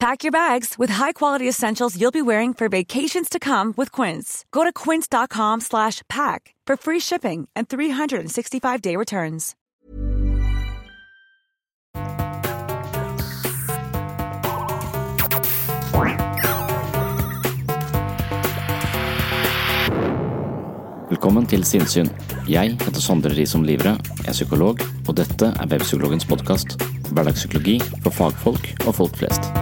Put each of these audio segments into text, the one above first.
Pack your bags with high-quality essentials you'll be wearing for vacations to come with Quince. Go to quince.com slash pack for free shipping and 365-day returns. Velkommen til Sinnsyn. Jeg heter Sondre Risom Livre, er psykolog, og dette er Webpsykologens podkast. Hverdagspsykologi for fagfolk og folk flest.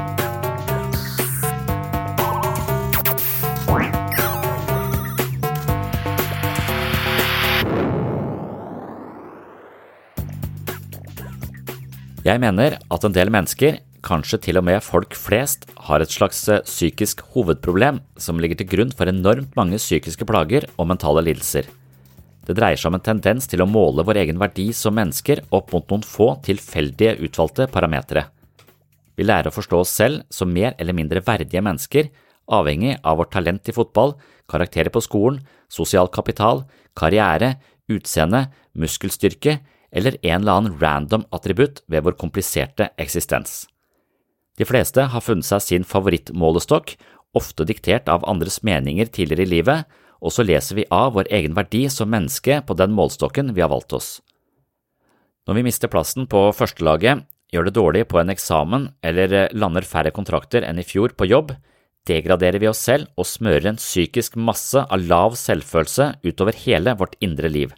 Jeg mener at en del mennesker, kanskje til og med folk flest, har et slags eh, psykisk hovedproblem som ligger til grunn for enormt mange psykiske plager og mentale lidelser. Det dreier seg om en tendens til å måle vår egen verdi som mennesker opp mot noen få tilfeldige utvalgte parametere. Vi lærer å forstå oss selv som mer eller mindre verdige mennesker, avhengig av vårt talent i fotball, karakterer på skolen, sosial kapital, karriere, utseende, muskelstyrke eller en eller annen random attributt ved vår kompliserte eksistens. De fleste har funnet seg sin favorittmålestokk, ofte diktert av andres meninger tidligere i livet, og så leser vi av vår egen verdi som menneske på den målstokken vi har valgt oss. Når vi mister plassen på førstelaget, gjør det dårlig på en eksamen eller lander færre kontrakter enn i fjor på jobb, degraderer vi oss selv og smører en psykisk masse av lav selvfølelse utover hele vårt indre liv.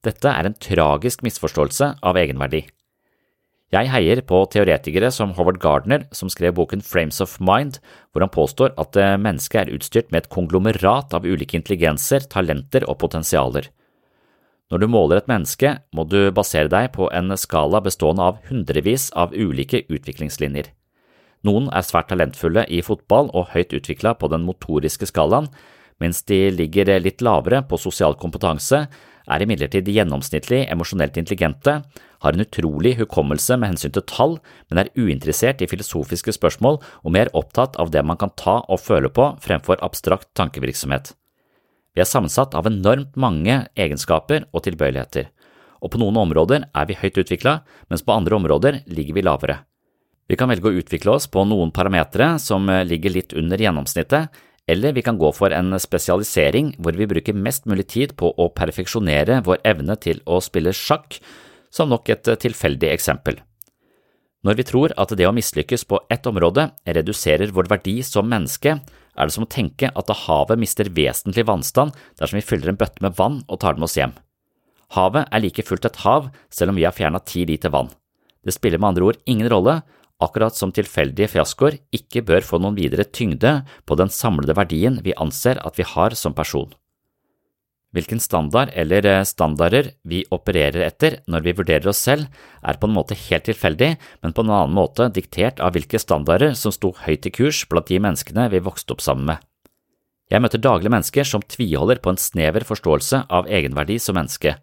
Dette er en tragisk misforståelse av egenverdi. Jeg heier på teoretikere som Howard Gardner, som skrev boken Frames of Mind, hvor han påstår at mennesket er utstyrt med et konglomerat av ulike intelligenser, talenter og potensialer. Når du måler et menneske, må du basere deg på en skala bestående av hundrevis av ulike utviklingslinjer. Noen er svært talentfulle i fotball og høyt utvikla på den motoriske skalaen, mens de ligger litt lavere på sosial kompetanse, er imidlertid gjennomsnittlig emosjonelt intelligente, har en utrolig hukommelse med hensyn til tall, men er uinteressert i filosofiske spørsmål og mer opptatt av det man kan ta og føle på fremfor abstrakt tankevirksomhet. Vi er sammensatt av enormt mange egenskaper og tilbøyeligheter, og på noen områder er vi høyt utvikla, mens på andre områder ligger vi lavere. Vi kan velge å utvikle oss på noen parametere som ligger litt under gjennomsnittet, eller vi kan gå for en spesialisering hvor vi bruker mest mulig tid på å perfeksjonere vår evne til å spille sjakk, som nok et tilfeldig eksempel. Når vi tror at det å mislykkes på ett område reduserer vår verdi som menneske, er det som å tenke at havet mister vesentlig vannstand dersom vi fyller en bøtte med vann og tar det med oss hjem. Havet er like fullt et hav selv om vi har fjernet ti liter vann. Det spiller med andre ord ingen rolle akkurat som tilfeldige fiaskoer ikke bør få noen videre tyngde på den samlede verdien vi anser at vi har som person. Hvilken standard eller eh, standarder vi opererer etter når vi vurderer oss selv, er på en måte helt tilfeldig, men på en annen måte diktert av hvilke standarder som sto høyt i kurs blant de menneskene vi vokste opp sammen med. Jeg møter daglig mennesker som tviholder på en snever forståelse av egenverdi som menneske,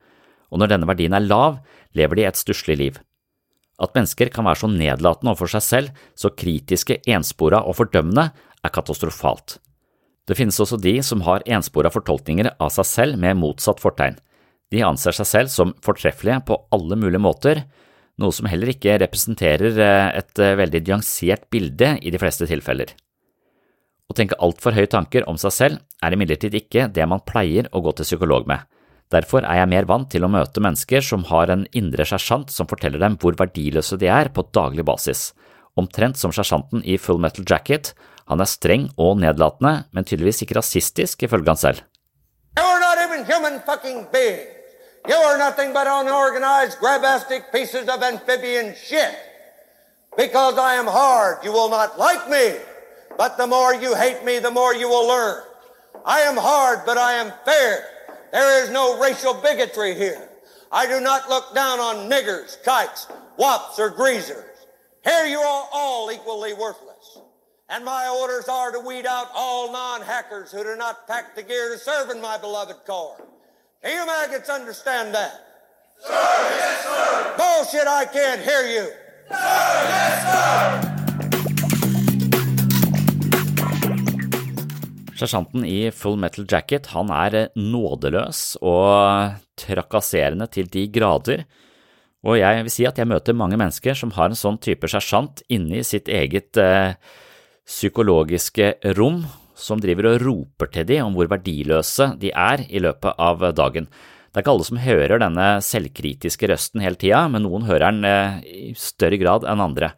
og når denne verdien er lav, lever de et stusslig liv. At mennesker kan være så nedlatende overfor seg selv, så kritiske, enspora og fordømmende, er katastrofalt. Det finnes også de som har enspora fortolkninger av seg selv med motsatt fortegn. De anser seg selv som fortreffelige på alle mulige måter, noe som heller ikke representerer eh, et eh, veldig nyansert bilde i de fleste tilfeller. Å tenke altfor høye tanker om seg selv er imidlertid ikke det man pleier å gå til psykolog med. Derfor er jeg mer vant til å møte mennesker som har en indre sersjant som forteller dem hvor verdiløse de er på daglig basis. Omtrent som sersjanten i Full Metal Jacket, han er streng og nedlatende, men tydeligvis ikke rasistisk, ifølge han selv. You're not even human fucking beings. You're nothing but unorganized, grabastic pieces of amphibian shit. Because I am hard, you will not like me. But the more you hate me, the more you will learn. I am hard, but I am fair. There is no racial bigotry here. I do not look down on niggers, kikes, wops, or greasers. Here you are all equally worthless. And my orders are to weed out all non-hackers who do not pack the gear to serve in my beloved corps. Do you maggots understand that? Sir, yes, sir. Bullshit, I can't hear you. Sir, yes, sir. Sersjanten i Full Metal Jacket han er nådeløs og trakasserende til de grader, og jeg vil si at jeg møter mange mennesker som har en sånn type sersjant inne i sitt eget eh, psykologiske rom, som driver og roper til de om hvor verdiløse de er i løpet av dagen. Det er ikke alle som hører denne selvkritiske røsten hele tida, men noen hører den eh, i større grad enn andre.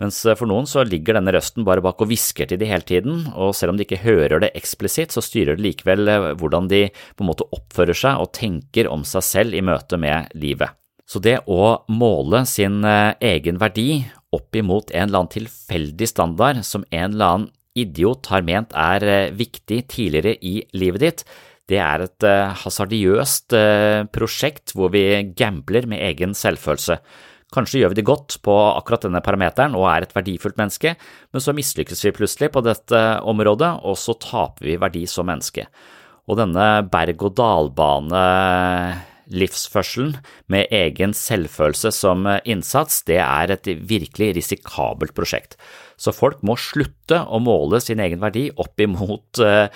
Mens eh, for noen så ligger denne røsten bare bak og hvisker til de hele tiden, og selv om de ikke hører det eksplisitt, så styrer det likevel eh, hvordan de på en måte oppfører seg og tenker om seg selv i møte med livet. Så det å måle sin eh, egen verdi opp imot en eller annen tilfeldig standard som en eller annen idiot har ment er viktig tidligere i livet ditt, det er et hasardiøst prosjekt hvor vi gambler med egen selvfølelse. Kanskje gjør vi det godt på akkurat denne parameteren og er et verdifullt menneske, men så mislykkes vi plutselig på dette området, og så taper vi verdi som menneske. Og denne berg-og-dal-bane livsførselen med egen selvfølelse som innsats, det er et virkelig risikabelt prosjekt. Så folk må slutte å måle sin egen verdi opp imot eh,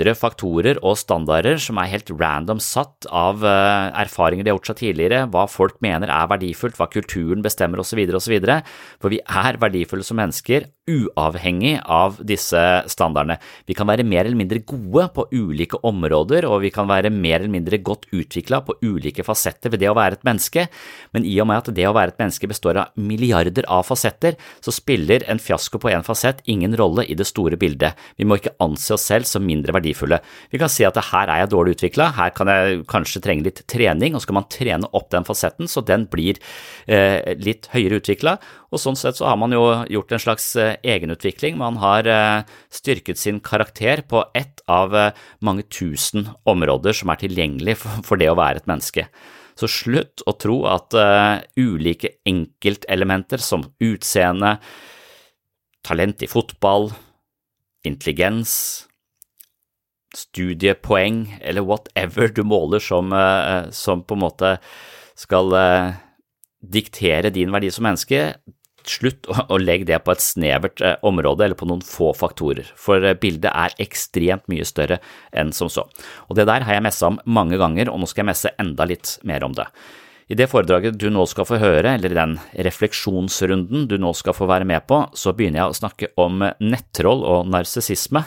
ytre faktorer og standarder som er helt random satt av uh, erfaringer de har gjort seg tidligere, hva folk mener er verdifullt, hva kulturen bestemmer osv., osv. For vi er verdifulle som mennesker, uavhengig av disse standardene. Vi kan være mer eller mindre gode på ulike områder, og vi kan være mer eller mindre godt utvikla på ulike fasetter ved det å være et menneske, men i og med at det å være et menneske består av milliarder av fasetter, så spiller en fiasko på en fasett ingen rolle i det store bildet. Vi må ikke anse oss selv som mindre verdifulle. Vi kan si at her er jeg dårlig utvikla, her kan jeg kanskje trenge litt trening, og så skal man trene opp den fasetten så den blir eh, litt høyere utvikla, og sånn sett så har man jo gjort en slags eh, egenutvikling. Man har eh, styrket sin karakter på ett av eh, mange tusen områder som er tilgjengelig for, det å være et menneske. Så slutt å tro at ulike enkeltelementer som utseende, talent i fotball, intelligens, studiepoeng eller whatever du måler som, uh, som på en måte skal uh, diktere din verdi som menneske, slutt å, legge det på et snevert uh, område eller på noen få faktorer, for bildet er ekstremt mye større enn som så. Og det der har jeg messa om mange ganger, og nå skal jeg messe enda litt mer om det. I det foredraget du nå skal få høre, eller i den refleksjonsrunden du nå skal få være med på, så begynner jeg å snakke om nettroll og narsissisme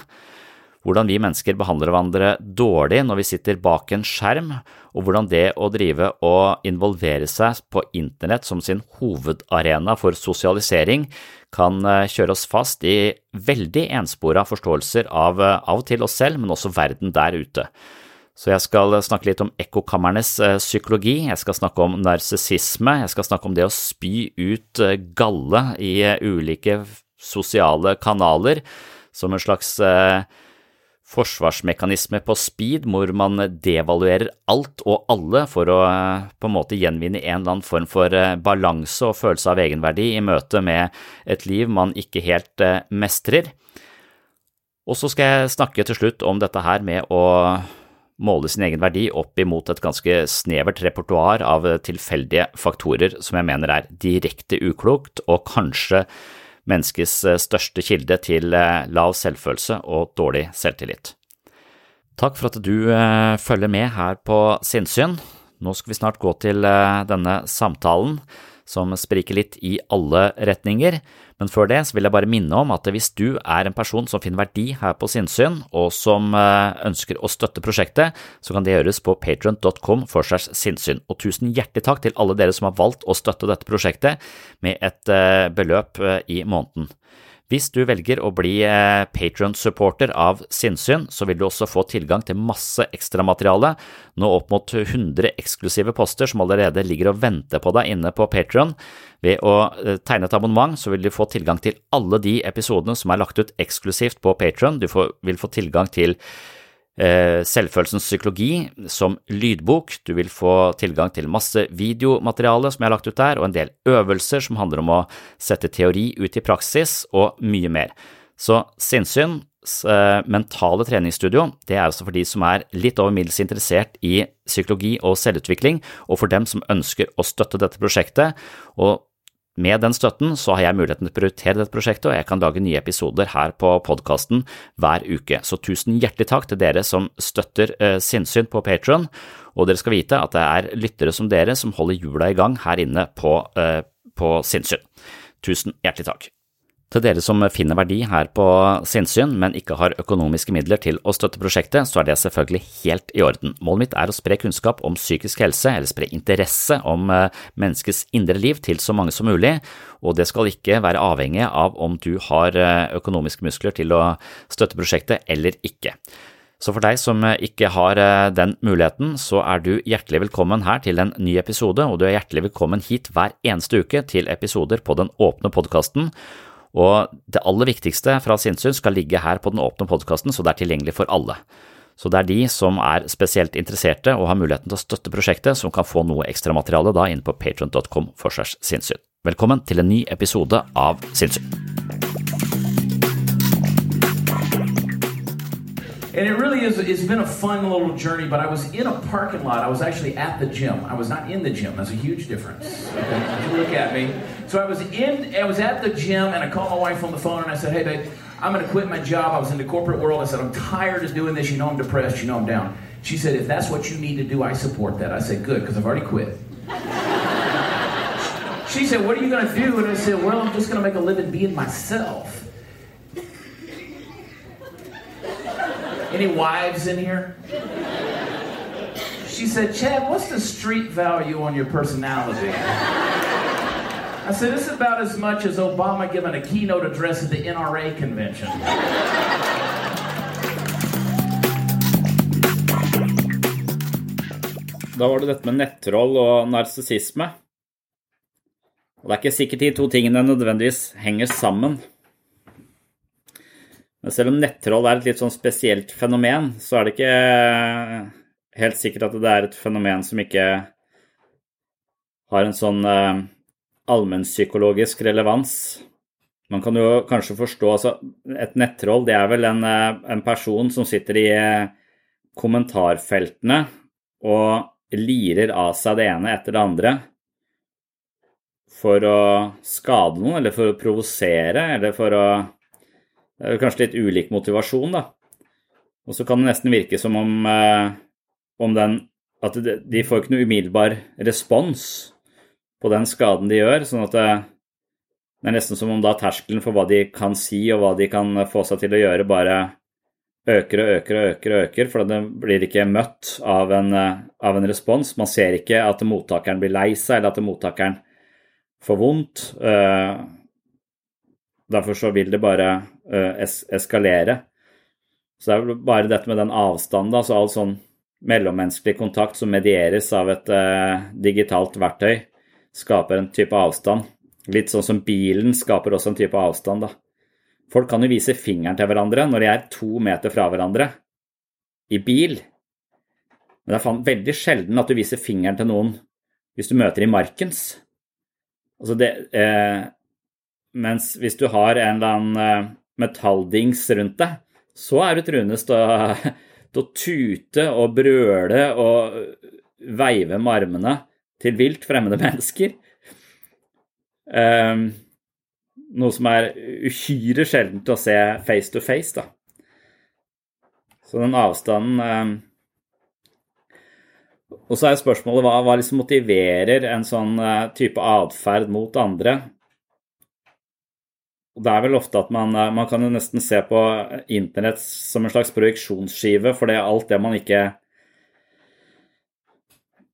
hvordan vi mennesker behandler hverandre dårlig når vi sitter bak en skjerm, og hvordan det å drive og involvere seg på internett som sin hovedarena for sosialisering kan eh, kjøre oss fast i veldig enspora forståelser av eh, av og til oss selv, men også verden der ute. Så jeg skal snakke litt om ekkokammernes eh, psykologi, jeg skal snakke om narsissisme, jeg skal snakke om det å spy ut galle i ulike sosiale kanaler som en slags forsvarsmekanisme på speed hvor man devaluerer alt og alle for å eh, på en måte gjenvinne en eller annen form for eh, balanse og følelse av egenverdi i møte med et liv man ikke helt eh, mestrer. Og så skal jeg snakke til slutt om dette her med å måle sin egen verdi opp imot et ganske snevert repertoar av tilfeldige faktorer som jeg mener er direkte uklokt og kanskje menneskets største kilde til eh, lav selvfølelse og dårlig selvtillit. Takk for at du eh, følger med her på Sinnsyn. Nå skal vi snart gå til eh, denne samtalen som spriker litt i alle retninger, men før det vil jeg bare minne om at hvis du er en person som finner verdi her på sinnssyn, og som eh, ønsker å støtte prosjektet, så kan det gjøres på patron.com for segs sinnssyn. Og tusen hjertelig takk til alle dere som har valgt å støtte dette prosjektet med et eh, beløp eh, i måneden. Hvis du velger å bli eh, Patron-supporter av Sinnsyn, så vil du også få tilgang til masse ekstramateriale, nå opp mot 100 eksklusive poster som allerede ligger og venter på deg inne på Patron. Ved å eh, tegne et abonnement så vil du få tilgang til alle de episodene som er lagt ut eksklusivt på Patron. Du vil få tilgang til selvfølelsens psykologi som lydbok. Du vil få tilgang til masse videomateriale som jeg har lagt ut der, og en del øvelser som handler om å sette teori ut i praksis, og mye mer. Så Sinnsyns eh, mentale treningsstudio det er altså for de som er litt over middels interessert i psykologi og selvutvikling, og for dem som ønsker å støtte dette prosjektet. og med den støtten så har jeg muligheten til å prioritere dette prosjektet, og jeg kan lage nye episoder her på podkasten hver uke. Så tusen hjertelig takk til dere som støtter eh, sinnssyn på Patron, og dere skal vite at det er lyttere som dere som holder hjula i gang her inne på, eh, på sinnssyn. Tusen hjertelig takk. Til dere som finner verdi her på sinnssyn, men ikke har økonomiske midler til å støtte prosjektet, så er det selvfølgelig helt i orden. Målet mitt er å spre kunnskap om psykisk helse, eller spre interesse om eh, menneskets indre liv til så mange som mulig, og det skal ikke være avhengig av om du har eh, økonomiske muskler til å støtte prosjektet eller ikke. Så for deg som eh, ikke har den muligheten, så er du hjertelig velkommen her til en ny episode, og du er hjertelig velkommen hit hver eneste uke til episoder på den åpne podkasten. Og det aller viktigste fra sinnssyn skal ligge her på den åpne podkasten, så det er tilgjengelig for alle. Så det er de som er spesielt interesserte og har muligheten til å støtte prosjektet, som kan få noe ekstramateriale da inn på patron.com for. Velkommen til en ny episode av Sinnssyn. And it really is, it's been a fun little journey, but I was in a parking lot. I was actually at the gym. I was not in the gym. That's a huge difference. Look at me. So I was in, I was at the gym, and I called my wife on the phone, and I said, hey, babe, I'm going to quit my job. I was in the corporate world. I said, I'm tired of doing this. You know I'm depressed. You know I'm down. She said, if that's what you need to do, I support that. I said, good, because I've already quit. she said, what are you going to do? And I said, well, I'm just going to make a living being myself. Any wives in here? She said, Chad, what's the street value on your personality? I said, it's about as much as Obama giving a keynote address at the NRA convention. Da var det dette med nettroll og narsissisme. Og det er ikke sikkert de to tingene nødvendigvis henger sammen. Men selv om nettroll er et litt sånn spesielt fenomen, så er det ikke helt sikkert at det er et fenomen som ikke har en sånn uh, allmennpsykologisk relevans. Man kan jo kanskje forstå altså Et nettroll det er vel en, uh, en person som sitter i uh, kommentarfeltene og lirer av seg det ene etter det andre for å skade noen, eller for å provosere, eller for å det er kanskje litt ulik motivasjon, da. Og så kan det nesten virke som om, eh, om den At de får ikke noe umiddelbar respons på den skaden de gjør. sånn at det, det er nesten som om da terskelen for hva de kan si og hva de kan få seg til å gjøre, bare øker og øker og øker, og øker, for det blir ikke møtt av en, av en respons. Man ser ikke at mottakeren blir lei seg, eller at mottakeren får vondt. Derfor så vil det bare uh, es eskalere. Så det er bare dette med den avstanden, altså all sånn mellommenneskelig kontakt som medieres av et uh, digitalt verktøy, skaper en type avstand. Litt sånn som bilen skaper også en type avstand, da. Folk kan jo vise fingeren til hverandre når de er to meter fra hverandre i bil. Men det er veldig sjelden at du viser fingeren til noen hvis du møter i markens. Altså det, eh, mens hvis du har en eller annen eh, metalldings rundt deg, så er du truende til å, tute og brøle og veive med armene til vilt fremmede mennesker. Um, noe som er uhyre sjeldent å se face to face, da. Så den avstanden um, Og så er spørsmålet hva, hva liksom motiverer en sånn type atferd mot andre? Det er vel ofte at man, uh, man kan jo nesten se på internett som en slags projeksjonsskive, for det er alt det man ikke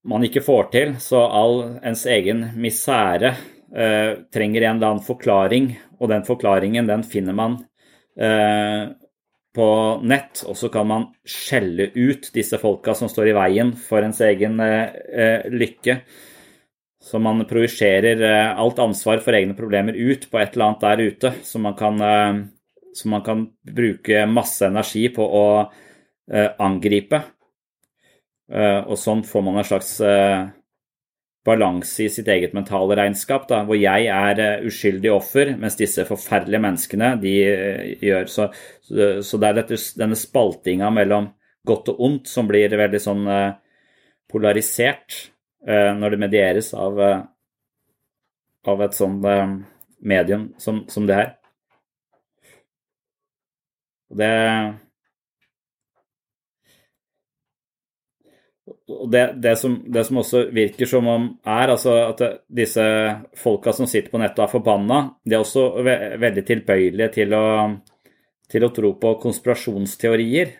man ikke får til, så all ens egen misere eh, trenger en eller annen forklaring, og den forklaringen den finner man eh, på nett, og så kan man skjelle ut disse folka som står i veien for ens egen eh, eh lykke. Så man projiserer eh, alt ansvar for egne problemer ut på et eller annet der ute, så man kan, så man kan bruke masse energi på å angripe. Eh, og sånn får man en slags eh, balanse i sitt eget mentale regnskap, da, hvor jeg er eh, uskyldig offer, mens disse forferdelige menneskene de gjør Så, så det er dette, denne spaltinga mellom godt og ondt som blir veldig sånn polarisert når det medieres av, av et sånt medium som, som det her. Det og det, det, som, det, som, også virker som om er altså at disse folka som sitter på nettet og er forbanna, de er også ve veldig tilbøyelige til å, til å, tro på konspirasjonsteorier.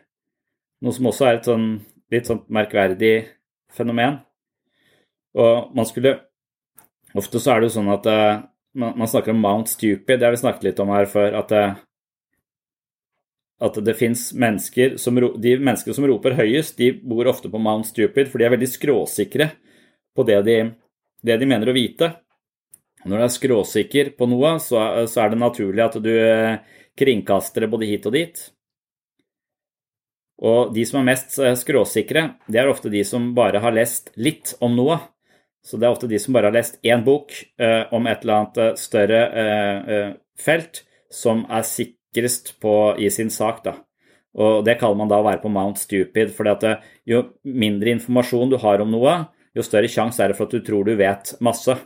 Noe som også er et sånn, litt sånn merkverdig fenomen. Og man skulle Ofte så er det jo sånn at uh, man, man, snakker om Mount Stupid, det har vi snakket litt om her før. at uh, at det fins mennesker som De menneskene som roper høyest, de bor ofte på Mount Stupid, for de er veldig skråsikre på det de, det de mener å vite. Når du er skråsikker på noe, så, så er det naturlig at du eh, kringkaster det både hit og dit. Og de som er mest skråsikre, det er ofte de som bare har lest litt om noe. Så det er ofte de som bare har lest én bok eh, om et eller annet eh, større eh, eh, felt, som er sikrest på, i sin sak. Da. Og Det kaller man da å være på Mount Stupid. for eh, jo mindre informasjon du har om noe, jo større sjanse er det for at du tror du vet masse.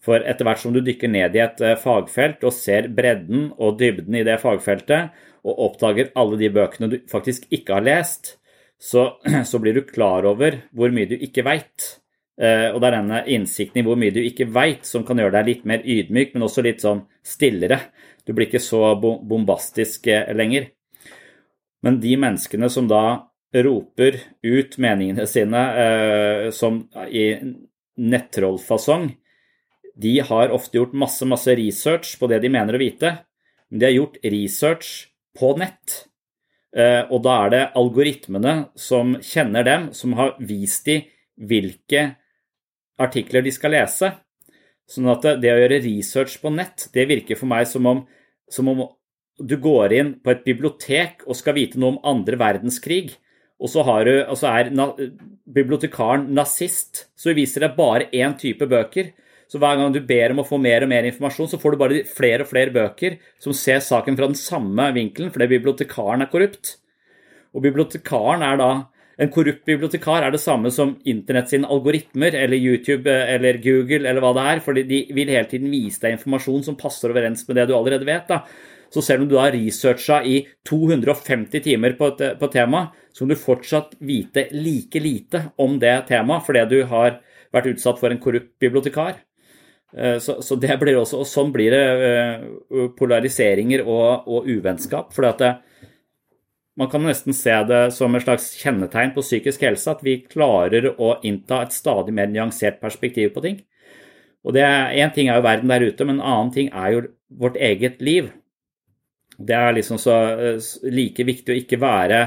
For etter hvert som du dykker ned i et fagfelt og ser bredden og dybden i det fagfeltet, og oppdager alle de bøkene du faktisk ikke har lest, så, så blir du klar over hvor mye du ikke veit. Eh, og det er denne innsikten i hvor mye du ikke veit, som kan gjøre deg litt mer ydmyk, men også litt sånn stillere. Du blir ikke så bombastisk eh, lenger. Men de menneskene som da roper ut meningene sine eh, som i nettrollfasong, de har ofte gjort masse, masse research på det de mener å vite. Men de har gjort research på nett. Og da er det algoritmene som kjenner dem, som har vist dem hvilke artikler de skal lese. Sånn at det å gjøre research på nett, det virker for meg som om som om du går inn på et bibliotek og skal vite noe om andre verdenskrig, og så, du, og så er na, bibliotekaren nazist, så viser deg bare én type bøker. Så hver gang du ber om å få mer og mer informasjon, så får du bare flere og flere bøker som ser saken fra den samme vinkelen, fordi bibliotekaren er korrupt. Og bibliotekaren er da en korrupt bibliotekar er det samme som internett sine algoritmer eller YouTube eller Google eller hva det er, for de vil hele tiden vise deg informasjon som passer overens med det du allerede vet. da. Så selv om du har researcha i 250 timer på et, på tema, så kan du fortsatt vite like lite om det temaet fordi du har vært utsatt for en korrupt bibliotekar. Eh, så, så, det blir også, og sånn blir det eh, polariseringer og, og uvennskap. fordi at det, man kan nesten se det som et slags kjennetegn på psykisk helse at vi klarer å innta et stadig mer nyansert perspektiv på ting. Og Én ting er jo verden der ute, men en annen ting er jo vårt eget liv. Det er liksom så like viktig å ikke være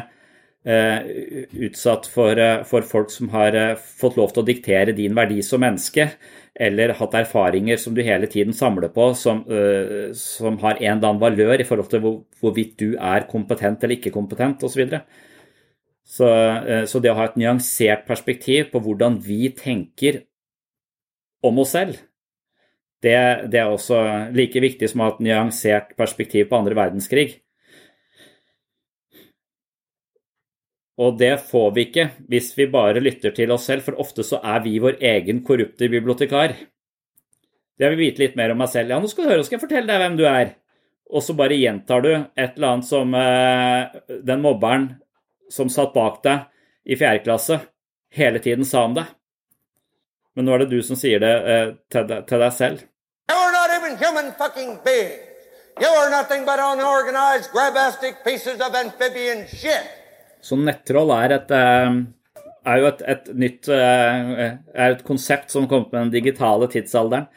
eh, utsatt for, eh, for, folk som har eh, fått lov til å diktere din verdi som menneske, eller hatt erfaringer som du hele tiden samler på, som, uh, som har en eller annen valør i forhold til hvor, hvorvidt du er kompetent eller ikke kompetent osv. Så, så, uh, så det å ha et nyansert perspektiv på hvordan vi tenker om oss selv, det, det, er også like viktig som å ha et nyansert perspektiv på andre verdenskrig. Og det får vi ikke hvis vi bare lytter til oss selv, for ofte så er vi vår egen korrupte bibliotekar. Jeg vil vite litt mer om meg selv. Ja, nå skal du høre, skal jeg fortelle deg hvem du er. Og så bare gjentar du et eller annet som eh, den mobberen som satt bak deg i fjerde klasse, hele tiden sa om deg. Men nå er det du som sier det eh, til, deg, til deg selv. You're not even human fucking beings. You are nothing but unorganized, grabastic pieces of. Så nettroll er, et, eh, er jo et, et nytt eh, er et konsept som kom med den digitale tidsalderen.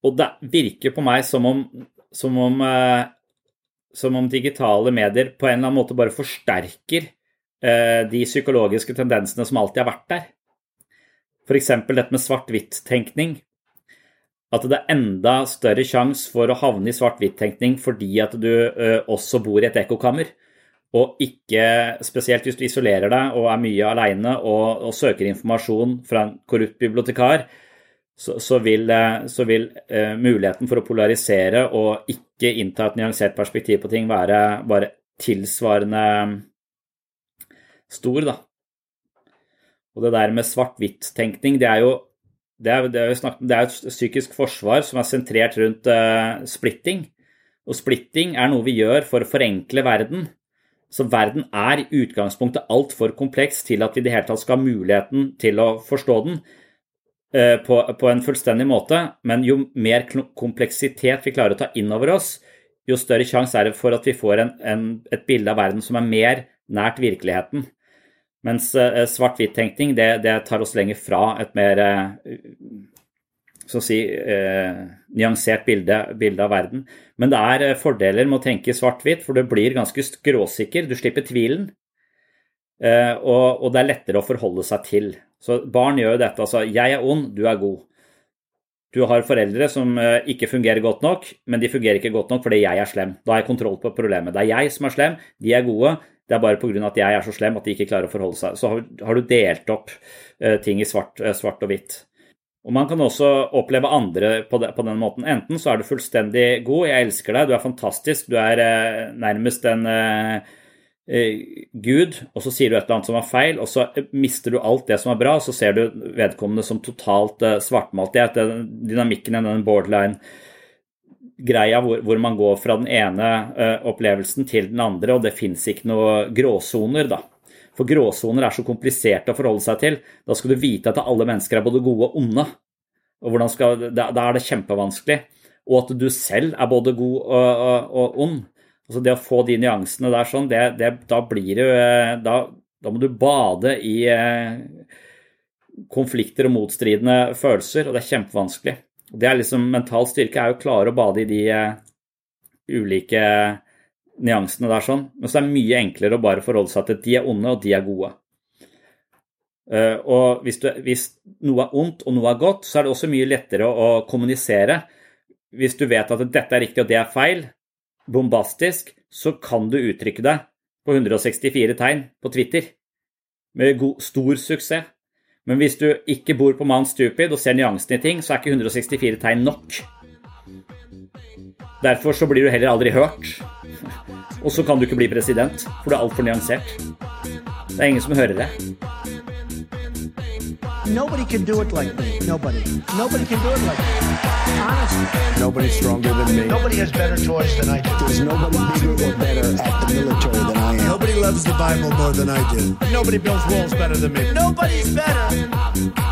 Og det virker på meg som om, som om, eh, som om digitale medier på en eller annen måte bare forsterker de psykologiske tendensene som alltid har vært der. F.eks. dette med svart-hvitt-tenkning. At det er enda større sjanse for å havne i svart-hvitt-tenkning fordi at du også bor i et ekkokammer og ikke spesielt hvis du isolerer deg og er mye aleine og, og, søker informasjon fra en korrupt bibliotekar, så, så vil, eh, så vil uh, muligheten for å polarisere og ikke innta et nyansert perspektiv på ting være bare tilsvarende stor, da. Og det der med svart-hvitt-tenkning, det er jo det er, det, er snakket, det er, et psykisk forsvar som er sentrert rundt uh, splitting. Og splitting er noe vi gjør for å forenkle verden. Så verden er i utgangspunktet altfor kompleks til at vi i det hele tatt skal ha muligheten til å forstå den eh, på, en fullstendig måte. Men jo mer kompleksitet vi klarer å ta inn over oss, jo større sjanse er det for at vi får en, en, et bilde av verden som er mer nært virkeligheten. Mens eh, svart-hvitt-tenkning det, det, tar oss lenger fra et mer eh, så å si, eh, nyansert bilde, bilde, av verden. Men det er eh, fordeler med å tenke svart-hvitt, for du blir ganske skråsikker. Du slipper tvilen. Eh, og, og, det er lettere å forholde seg til. Så barn gjør jo dette. Altså, jeg er ond, du er god. Du har foreldre som eh, ikke fungerer godt nok, men de fungerer ikke godt nok fordi jeg er slem. Da har jeg kontroll på problemet. Det er jeg som er slem, de er gode. Det er bare pga. at jeg er så slem at de ikke klarer å forholde seg. Så har, du delt opp uh, ting i svart, svart og hvitt. Og Man kan også oppleve andre på, den måten. Enten så er du fullstendig god, jeg elsker deg, du er fantastisk, du er eh, nærmest en eh, eh, gud, og så sier du et eller annet som er feil, og så mister du alt det som er bra, og så ser du vedkommende som totalt svartmalt. Det er dynamikken i den borderline greia hvor, hvor, man går fra den ene opplevelsen til den andre, og det fins ikke noe gråsoner, da. For gråsoner er så kompliserte å forholde seg til. Da skal du vite at alle mennesker er både gode og onde. Og skal, da, er det kjempevanskelig. Og at du selv er både god og, og, og ond. Altså Det å få de nyansene der sånn, det, det, da blir du da, da, må du bade i eh, konflikter og motstridende følelser, og det er kjempevanskelig. Det er liksom Mental styrke er jo å klare å bade i de eh, ulike nyansene der sånn. Men så er det mye enklere å bare forholde seg til at de er onde, og de er gode. Eh, og hvis, du, hvis, noe er ondt og noe er godt, så er det også mye lettere å, å kommunisere. Hvis du vet at dette er riktig og det er feil, bombastisk, så kan du uttrykke det på 164 tegn på Twitter med god, stor suksess. Men hvis du ikke bor på Mount Stupid og ser nyansene i ting, så er ikke 164 tegn nok. Derfor så blir du heller aldri hørt. Og så kan du ikke bli president, for du er altfor nyansert. Det er ingen som hører det. Nobody can do it like me. Nobody. Nobody can do it like me. Honestly. Nobody's stronger than me. Nobody has better toys than I do. There's nobody bigger or better at the military than I am. Nobody loves the Bible more than I do. Nobody builds walls better than me. Nobody's better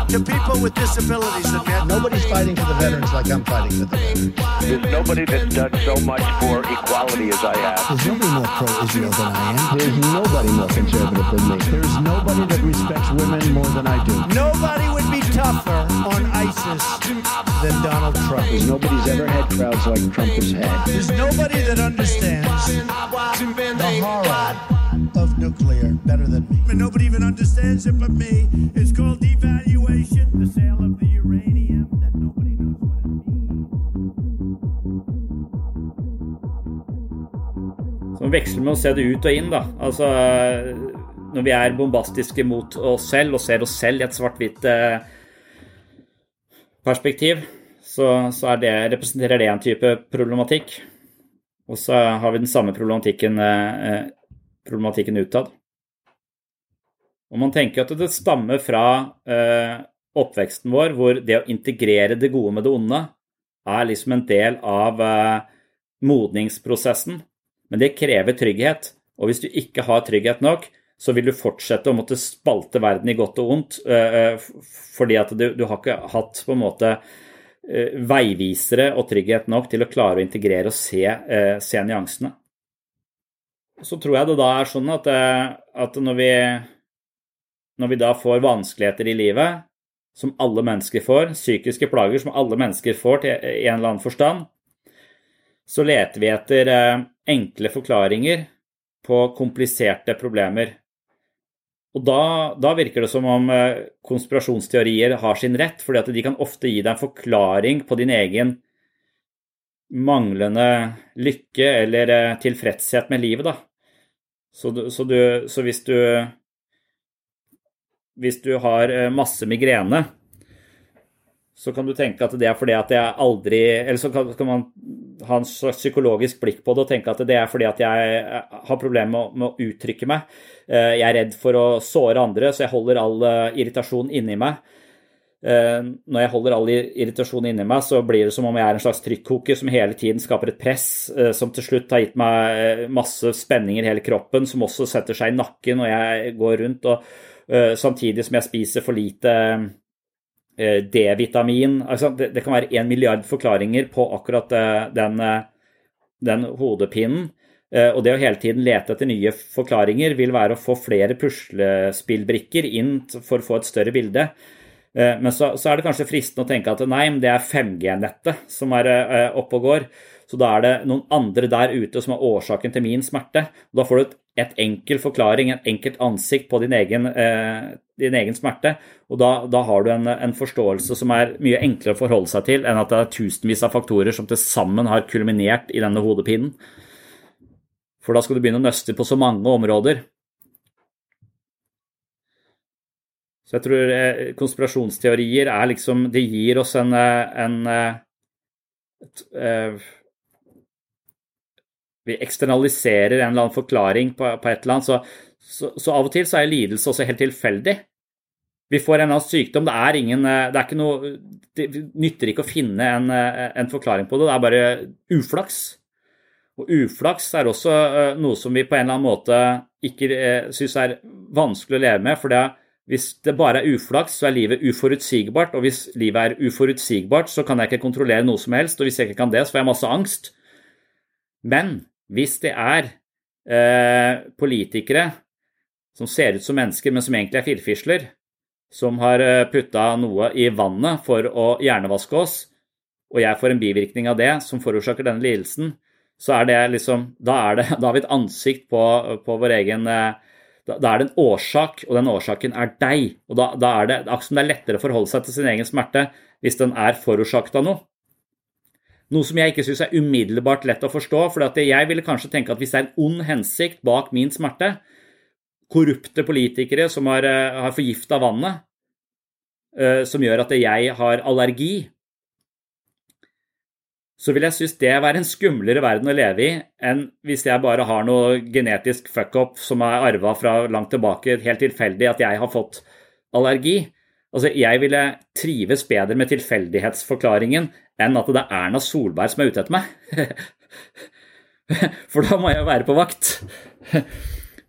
to people with disabilities than me. Nobody's fighting for the veterans like I'm fighting for them. There's nobody that's done so much for equality as I have. There's nobody more pro-Israel than I am. There's nobody more conservative than me. There's nobody that respects women more than I do. Nobody would be tougher on ISIS than Donald Trump. There's nobody's ever had crowds like Trump has had. There's nobody that understands the horror of nuclear better than me. And nobody even understands it but me. It's called devaluation, the sale of the uranium that nobody knows what it means. Så veksler med å se det ut og inn, da. Altså når vi er bombastiske mot oss selv og ser oss selv i et svart-hvitt eh, perspektiv, så, så det, representerer det en type problematikk. Og så har vi den samme problematikken, eh, problematikken utad. Og man tenker at det stammer fra eh, oppveksten vår, hvor det å integrere det gode med det onde er liksom en del av eh, modningsprosessen. Men det krever trygghet. Og hvis du ikke har trygghet nok, så vil du fortsette å måtte spalte verden i godt og ondt. Eh, eh, fordi at du, du har ikke hatt på en måte eh, veivisere og trygghet nok til å klare å integrere og se, se nyansene. Så tror jeg det da er sånn at, at når, vi, når vi da får vanskeligheter i livet, som alle mennesker får, psykiske plager som alle mennesker får til en eller annen forstand, så leter vi etter enkle forklaringer på kompliserte problemer. Og da, da, virker det som om eh, konspirasjonsteorier har sin rett, fordi at de kan ofte gi deg en forklaring på din egen manglende lykke eller eh, tilfredshet med livet, da. Så, så, du, så hvis du Hvis du har eh, masse migrene, så kan du tenke at det er fordi at jeg aldri Eller så kan man ha en slags psykologisk blikk på det og tenke at det er fordi at jeg har problemer med, med, å uttrykke meg. Eh, jeg er redd for å såre andre, så jeg holder all eh, irritasjon inni meg. Eh, når jeg holder all irritasjon inni meg, så blir det som om jeg er en slags trykkoker som hele tiden skaper et press som til slutt har gitt meg masse spenninger i hele kroppen, som også setter seg i nakken når jeg går rundt, og samtidig som jeg spiser for lite D-vitamin altså det, kan være en milliard forklaringer på akkurat den, den hodepinen. Og det å hele tiden lete etter nye forklaringer vil være å få flere puslespillbrikker inn for å få et større bilde. Men så, så er det kanskje fristende å tenke at nei, men det er 5G-nettet som er oppe og går. Så da er det noen andre der ute som er årsaken til min smerte. Og da får du et enkel forklaring, et enkelt ansikt på din egen, eh, din egen smerte. Og da, da har du en, en, forståelse som er mye enklere å forholde seg til enn at det er tusenvis av faktorer som til sammen har kulminert i denne hodepinen. For da skal du begynne å nøste på så mange områder. Så jeg tror eh, konspirasjonsteorier er liksom Det gir oss en, eh, en et, et, vi eksternaliserer en eller annen forklaring på, på et eller annet, så, så, så, av og til så er lidelse også helt tilfeldig. Vi får en eller annen sykdom, det er ingen Det er ikke noe Det nytter ikke å finne en, en forklaring på det, det er bare uflaks. Og uflaks er også eh, noe som vi på en eller annen måte ikke eh, syns er vanskelig å leve med. for det hvis det bare er uflaks, så er livet uforutsigbart. Og hvis livet er uforutsigbart, så kan jeg ikke kontrollere noe som helst. Og hvis jeg ikke kan det, så får jeg masse angst. Men hvis det er eh, politikere som ser ut som mennesker, men som egentlig er firfisler, som har eh, putta noe i vannet for å hjernevaske oss, og jeg får en bivirkning av det som forårsaker denne lidelsen, så er det liksom Da, er det, da har vi et ansikt på, på vår egen eh, da, da, er det en årsak, og den årsaken er deg. Og da, da er det akkurat som det er lettere å forholde seg til sin egen smerte hvis den er forårsaket av noe. Noe som jeg ikke syns er umiddelbart lett å forstå. For jeg ville kanskje tenke at hvis det er en ond hensikt bak min smerte, korrupte politikere som har, eh, har forgifta vannet, eh, som gjør at jeg har allergi, så vil jeg synes det være en skumlere verden å leve i enn hvis jeg bare har noe genetisk fuck-up som er arva fra langt tilbake, helt tilfeldig at jeg har fått allergi. Altså, jeg ville trives bedre med tilfeldighetsforklaringen enn at det er Erna Solberg som er ute etter meg. For da må jeg jo være på vakt.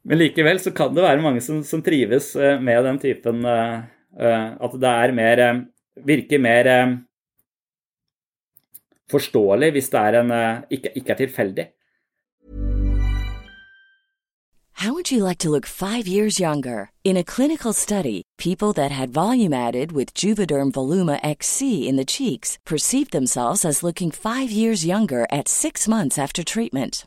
Men likevel så kan det være mange som, som trives eh, med den typen uh, At det er mer Virker mer forståelig hvis det er en, ikke, ikke er tilfeldig. How would you like to look five years younger? In a clinical study, people that had volume added with Juvederm Voluma XC in the cheeks perceived themselves as looking five years younger at six months after treatment.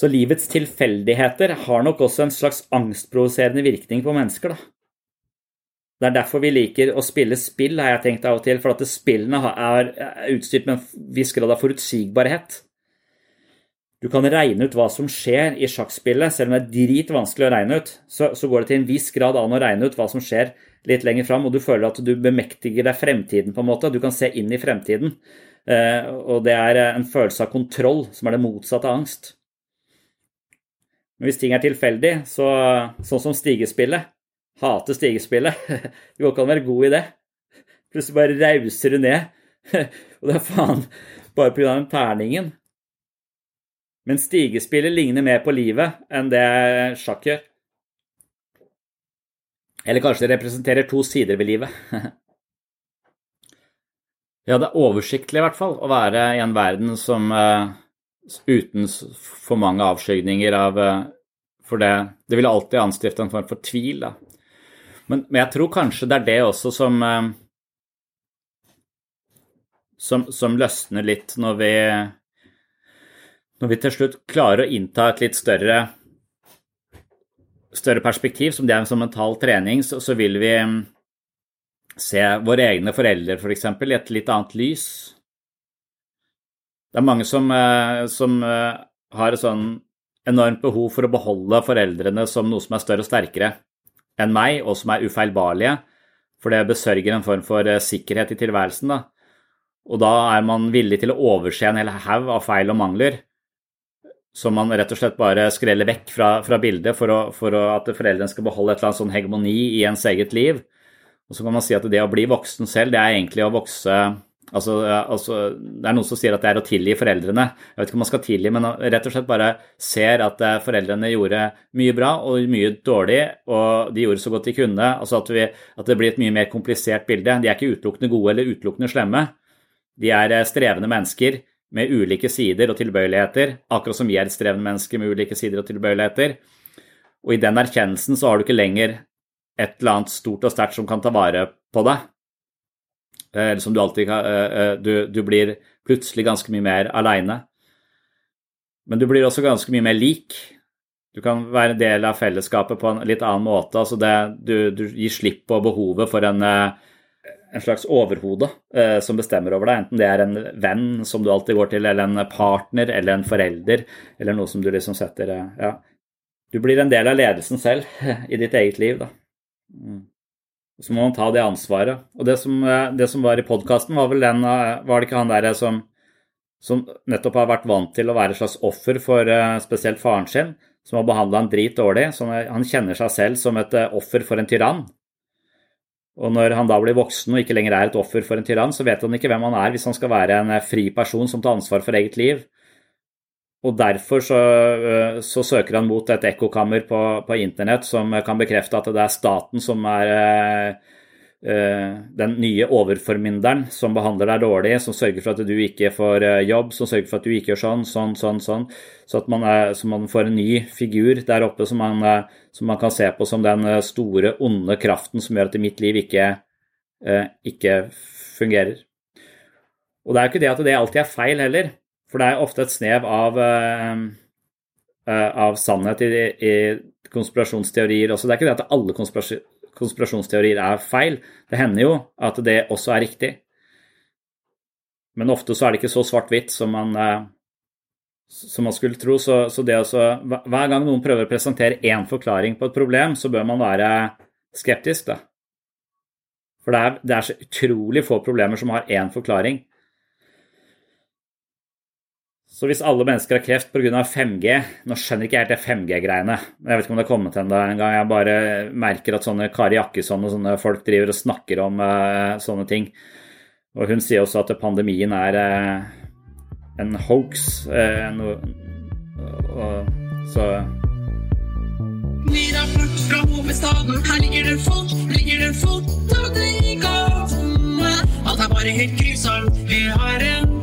Så livets tilfeldigheter har nok også en slags angstprovoserende virkning på mennesker, da. Det er derfor vi liker å spille spill, har jeg tenkt av og til, for at spillene er utstyrt med en viss grad av forutsigbarhet. Du kan regne ut hva som skjer i sjakkspillet, selv om det er dritvanskelig å regne ut. Så, så, går det til en viss grad an å regne ut hva som skjer litt lenger fram, og du føler at du bemektiger deg fremtiden på en måte. Du kan se inn i fremtiden. Eh, og det er en følelse av kontroll som er det motsatte av angst. Men hvis ting er tilfeldig, så, sånn som stigespillet Hater stigespillet. Det går ikke an å være god i det. Plutselig bare rauser du ned. Og det er faen bare pga. den terningen. Men stigespillet ligner mer på livet enn det sjakk gjør. Eller kanskje det representerer to sider ved livet. ja, det er oversiktlig i hvert fall å være i en verden som uh, uten for mange avskygninger av uh, For det, det vil alltid anstifte en form for tvil, da. Men, men, jeg tror kanskje det er det også som uh, som, som løsner litt når vi når vi til slutt klarer å innta et litt større større perspektiv, som det er som mental trening, så, så vil vi mm, se våre egne foreldre f.eks. For i et litt annet lys. Det er mange som, eh, som eh, har et sånn enormt behov for å beholde foreldrene som noe som er større og sterkere enn meg, og som er ufeilbarlige, for det besørger en form for eh, sikkerhet i tilværelsen. Da. Og da er man villig til å overse en hel haug av feil og mangler som man rett og slett bare skreller vekk fra, fra bildet for, å, for å, at foreldrene skal beholde et eller annet sånn hegemoni i ens eget liv. Og så kan man si at det å bli voksen selv, det er egentlig å vokse Altså, altså, det er noen som sier at det er å tilgi foreldrene. Jeg vet ikke om man skal tilgi, men rett og slett bare ser at eh, foreldrene gjorde mye bra og mye dårlig, og de gjorde så godt de kunne. Altså at, vi, at det blir et mye mer komplisert bilde. De er ikke utelukkende gode eller utelukkende slemme. De er eh, strevende mennesker med ulike sider og tilbøyeligheter, akkurat som vi er et strevende menneske med ulike sider og tilbøyeligheter. Og i den erkjennelsen så har du ikke lenger et eller annet stort og sterkt som kan ta vare på deg. Eh, eller som du alltid kan eh, eh, du, du blir plutselig ganske mye mer aleine. Men du blir også ganske mye mer lik. Du kan være en del av fellesskapet på en litt annen måte. altså det, du, du gir slipp på behovet for en en slags overhode eh, som bestemmer over deg, enten det er en venn som du alltid går til, eller en partner eller en forelder, eller noe som du liksom setter eh, Ja. Du blir en del av ledelsen selv i ditt eget liv, da. Mm. Så må man ta det ansvaret. Og det som, eh, det som var i podkasten, var vel den eh, Var det ikke han derre som, som nettopp har vært vant til å være et slags offer for spesielt faren sin, som har behandla han drit dårlig? han kjenner seg selv som et offer for en tyrann. Og når han da blir voksen og ikke lenger er et offer for en tyrann, så vet han ikke hvem han er hvis han skal være en fri person som tar ansvar for eget liv. Og derfor så, så søker han mot et ekkokammer på, på, internett som kan bekrefte at det er staten som er Eh, den nye overformynderen som behandler deg dårlig, som sørger for at du ikke får eh, jobb, som sørger for at du ikke gjør sånn, sånn, sånn, sånn. Så at man, er, så man får en ny figur der oppe som man, eh, som man, kan se på som den store, onde kraften som gjør at mitt liv ikke, ikke fungerer. Og det er jo ikke det at det alltid er feil heller, for det er ofte et snev av, av sannhet i, i konspirasjonsteorier også. Det er ikke det at alle konspirasjoner konspirasjonsteorier er feil. Det hender jo at det også er riktig. Men ofte så er det ikke så svart-hvitt som, eh, som, man skulle tro. Så, så også, hver gang noen prøver å presentere én forklaring på et problem, så bør man være skeptisk, da. For det er, det er så utrolig få problemer som har én forklaring. Så hvis alle mennesker har kreft pga. 5G Nå skjønner ikke jeg helt det 5G-greiene. Jeg vet ikke om det har kommet ennå en gang. Jeg bare merker at sånne Kari Jakkesson og sånne folk driver og snakker om uh, sånne ting. Og hun sier også at pandemien er uh, en hoax. Uh, no, så Ny rapport fra hovedstaden. Her ligger det folk, ligger det folk, og det i gatene. Alt er bare helt grusomt. Vi har en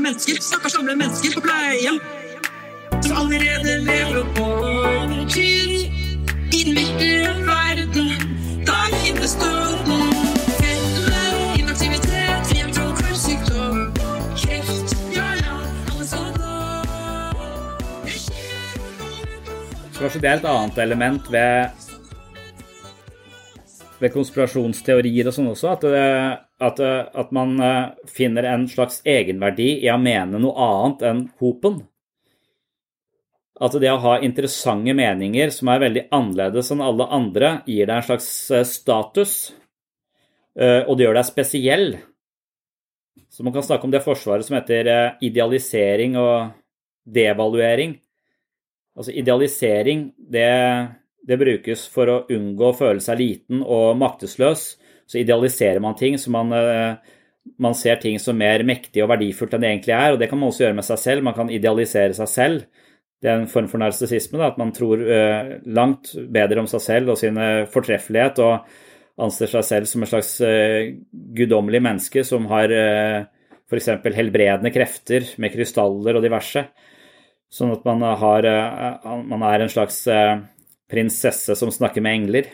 mennesker, stakkars gamle mennesker på pleie. Som allerede lever på overtid i den virkelige verden. Der alle sånne. Kanskje det er et annet element ved ved konspirasjonsteorier og sånn også, at, at, at, man eh, finner en slags egenverdi i å mene noe annet enn hopen. At det å ha interessante meninger som er veldig annerledes enn alle andre, gir deg en slags eh, status, eh, og det gjør deg spesiell. Så man kan snakke om det forsvaret som heter idealisering og devaluering. Altså idealisering, det det brukes for å unngå å føle seg liten og maktesløs. Så idealiserer man ting, så man, eh, man ser ting som mer mektig og verdifullt enn det egentlig er. Og det kan man også gjøre med seg selv. Man kan idealisere seg selv. Det er en form for narsissisme, at man tror uh, langt bedre om seg selv og sin fortreffelighet og anser seg selv som et slags guddommelig menneske som har uh, f.eks. helbredende krefter med krystaller og diverse. Sånn at man, har, man er en slags prinsesse som snakker med engler.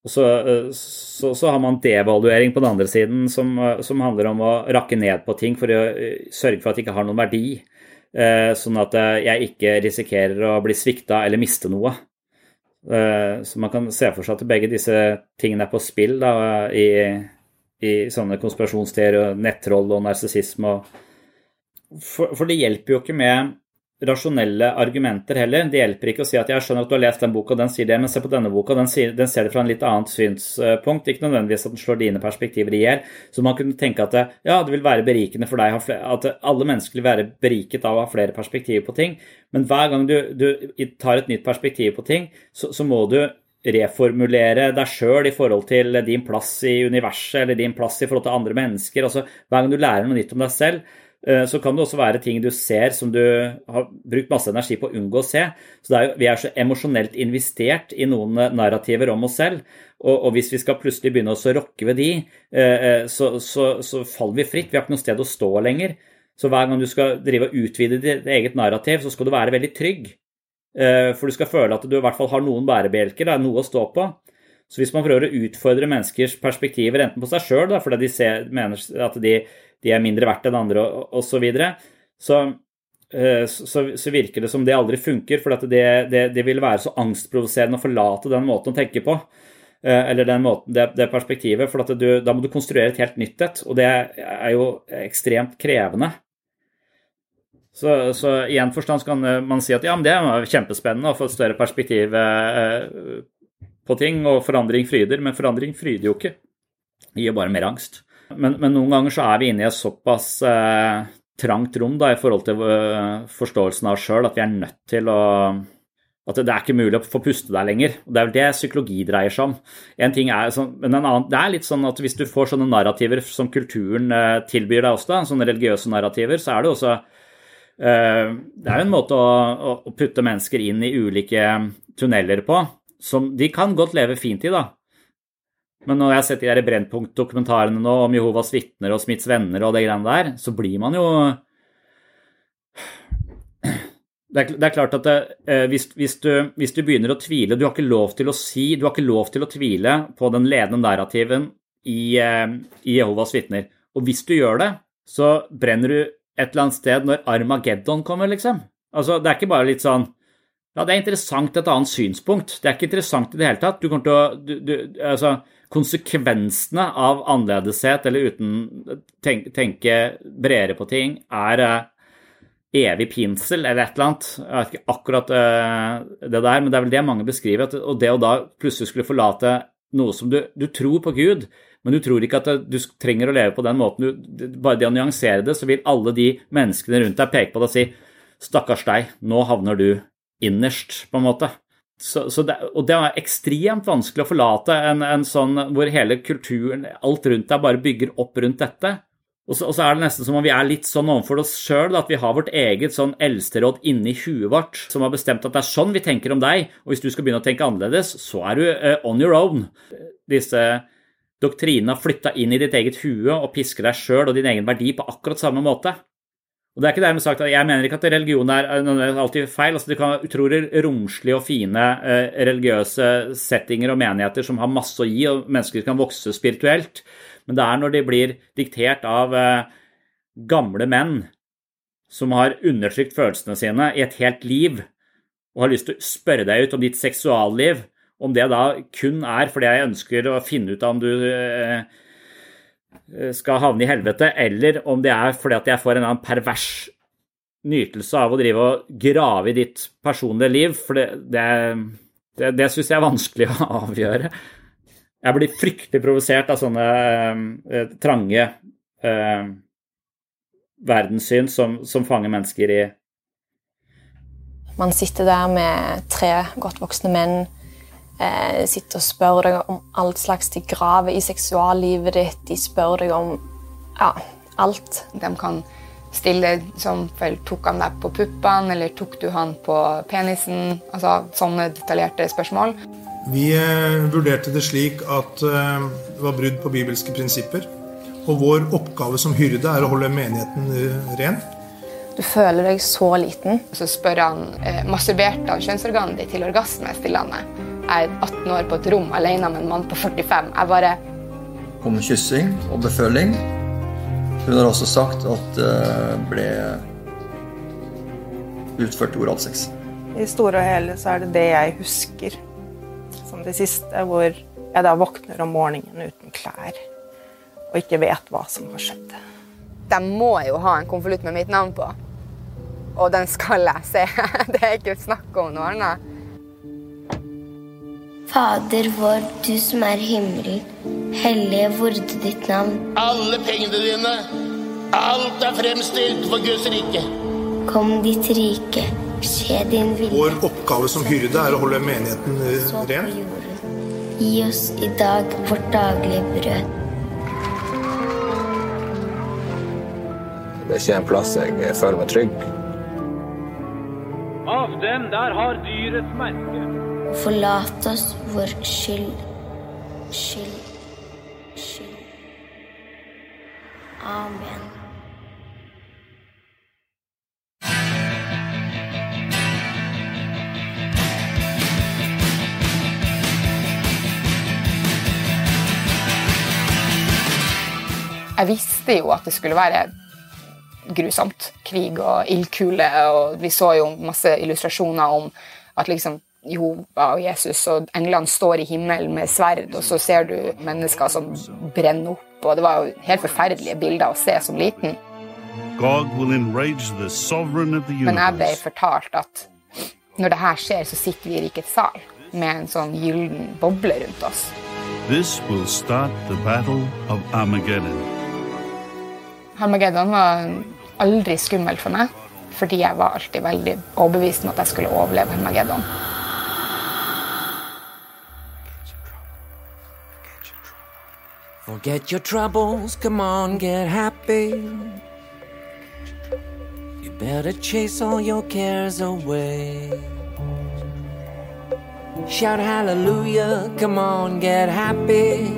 Og så, eh, så, så, har man devaluering på den andre siden, som, eh, som, handler om å rakke ned på ting for å eh, sørge for at det ikke har noen verdi. Sånn at jeg ikke risikerer å bli svikta eller miste noe. Så man kan se for seg at begge disse tingene er på spill da, i, i sånne konspirasjonsteorier, nettroll og narsissisme. For, for det hjelper jo ikke med rasjonelle argumenter heller. Det hjelper ikke å si at jeg skjønner at du har lest den boka, den sier det, men se på denne boka, den, sier, den ser det fra en litt annet synspunkt. Ikke nødvendigvis at den slår dine perspektiver i hjel. Så man kunne tenke at ja, det vil være berikende for deg at alle mennesker vil være beriket av å ha flere perspektiver på ting. Men hver gang du, du tar et nytt perspektiv på ting, så, så må du reformulere deg sjøl i forhold til din plass i universet eller din plass i forhold til andre mennesker. Altså, hver gang du lærer noe nytt om deg selv, så kan det også være ting du ser som du har brukt masse energi på å unngå å se. Så er jo, Vi er så emosjonelt investert i noen eh, narrativer om oss selv. Og, og hvis vi skal plutselig begynne å rokke ved de, eh, så, så, så, faller vi fritt. Vi har ikke noe sted å stå lenger. Så hver gang du skal drive og utvide ditt eget narrativ, så skal du være veldig trygg. For du skal føle at du i hvert fall har noen bærebjelker, noe å stå på. Så hvis man prøver å utfordre menneskers perspektiver, enten på seg sjøl, fordi de ser, mener at de de er mindre verdt enn andre osv. Så, videre. så eh, så, så, virker det som det aldri funker, for det, det, det, vil være så angstprovoserende å forlate den måten å tenke på. Eh, eller den måten, det, det perspektivet. For du, da må du konstruere et helt nytt et, og det er jo ekstremt krevende. Så, så, i en forstand kan man si at ja, men det er kjempespennende å få et større perspektiv eh, på ting, og forandring fryder, men forandring fryder jo ikke. Det gir bare mer angst. Men, men, noen ganger så er vi inne i et såpass eh, trangt rom da, i forhold til uh, forståelsen av oss sjøl at vi er nødt til å at det, er ikke mulig å få puste der lenger. Det er vel det psykologi dreier seg om. En ting er sånn, men en annen, det er litt sånn at Hvis du får sånne narrativer som kulturen uh, tilbyr deg også, sånne religiøse narrativer, så er det også uh, Det er jo en måte å, å, putte mennesker inn i ulike tunneler på som de kan godt leve fint i. da. Men når jeg har sett de der Brennpunkt-dokumentarene nå om Jehovas vitner og Smiths venner og det greiene der, så blir man jo det er, det er klart at det, eh, hvis, hvis, du, hvis, du, begynner å tvile Du har ikke lov til å si Du har ikke lov til å tvile på den ledende narrativen i, eh, i Jehovas vitner. Og hvis du gjør det, så brenner du et eller annet sted når Armageddon kommer, liksom. Altså, det er ikke bare litt sånn Ja, det er interessant et annet synspunkt. Det er ikke interessant i det hele tatt. Du kommer til å du, du, Altså konsekvensene av annerledeshet eller uten tenke, tenke bredere på ting, er uh, evig pinsel eller et eller annet. Jeg vet ikke akkurat uh, det der, men det er vel det mange beskriver. Og det å da plutselig skulle forlate noe som du, du tror på Gud, men du tror ikke at du trenger å leve på den måten. Du, bare det å nyansere det, så vil alle de menneskene rundt deg peke på deg og si Stakkars deg, nå havner du innerst, på en måte. Så, så det, og det er ekstremt vanskelig å forlate en, en, sånn hvor hele kulturen, alt rundt deg, bare bygger opp rundt dette. Og så, og så er det nesten som om vi er litt sånn overfor oss sjøl, at vi har vårt eget sånn eldsteråd inni huet vårt som har bestemt at det er sånn vi tenker om deg, og hvis du skal begynne å tenke annerledes, så er du uh, on your own. Disse doktrinene har flytta inn i ditt eget hue og pisker deg sjøl og din egen verdi på akkurat samme måte. Og det er ikke dermed sagt at Jeg mener ikke at religion er, alltid feil. altså Du kan ha utrolig romslige og fine eh, religiøse settinger og menigheter som har masse å gi, og mennesker kan vokse spirituelt. Men det er når de blir diktert av eh, gamle menn som har undertrykt følelsene sine i et helt liv, og har lyst til å spørre deg ut om ditt seksualliv, om det da kun er fordi jeg ønsker å finne ut av om du Eh, skal havne i helvete, eller om det er fordi at jeg får en annen pervers nytelse av å drive og grave i ditt personlige liv. For det, det, det, det syns jeg er vanskelig å avgjøre. Jeg blir fryktelig provosert av sånne eh, trange eh, verdenssyn som, som fanger mennesker i Man sitter der med tre godt voksne menn eh, sitter og spør deg om alt slags de graver i seksuallivet ditt. De spør deg om ja, alt. De kan stille som for Tok han deg på puppene, eller tok du han på penisen? Altså sånne detaljerte spørsmål. Vi eh, vurderte det slik at eh, det var brudd på bibelske prinsipper. Og vår oppgave som hyrde er å holde menigheten eh, ren. Du føler deg så liten. Så spør han eh, masturberte han kjønnsorganet ditt til orgasme. stiller han meg jeg er 18 år på et rom alene med en mann på 45. Jeg bare Om kyssing og beføling. Hun har også sagt at det ble utført oralsex. I store og hele så er det det jeg husker som det siste, hvor jeg da våkner om morgenen uten klær og ikke vet hva som har skjedd. De må jo ha en konvolutt med mitt navn på, og den skal jeg se. Det er ikke snakk om noe annet. Fader vår, du som er i himmelen. Hellige vorde ditt navn. Alle pengene dine, alt er fremstilt for Guds rike. Kom ditt rike, skje din vilje. Vår oppgave som hyrde er å holde menigheten eh, ren. Gi oss i dag vårt daglige brød. Det er ikke en plass jeg føler meg trygg. Av dem der har dyrets merke. Forlat oss vår skyld, skyld, skyld. Amen. Jeg visste jo at det skulle være grusomt. Krig og ildkule. Og vi så jo masse illustrasjoner om at liksom Jehova og Jesus og englene står i himmelen med sverd, og så ser du mennesker som brenner opp. og Det var jo helt forferdelige bilder å se som liten. Men jeg ble fortalt at når det her skjer, så sitter vi i rikets sal med en sånn gyllen boble rundt oss. This will start the battle of Armageddon. Armageddon var aldri skummel for meg, fordi jeg var alltid veldig overbevist om at jeg skulle overleve Harmageddon. Forget your troubles, come on, get happy. You better chase all your cares away. Shout hallelujah, come on, get happy.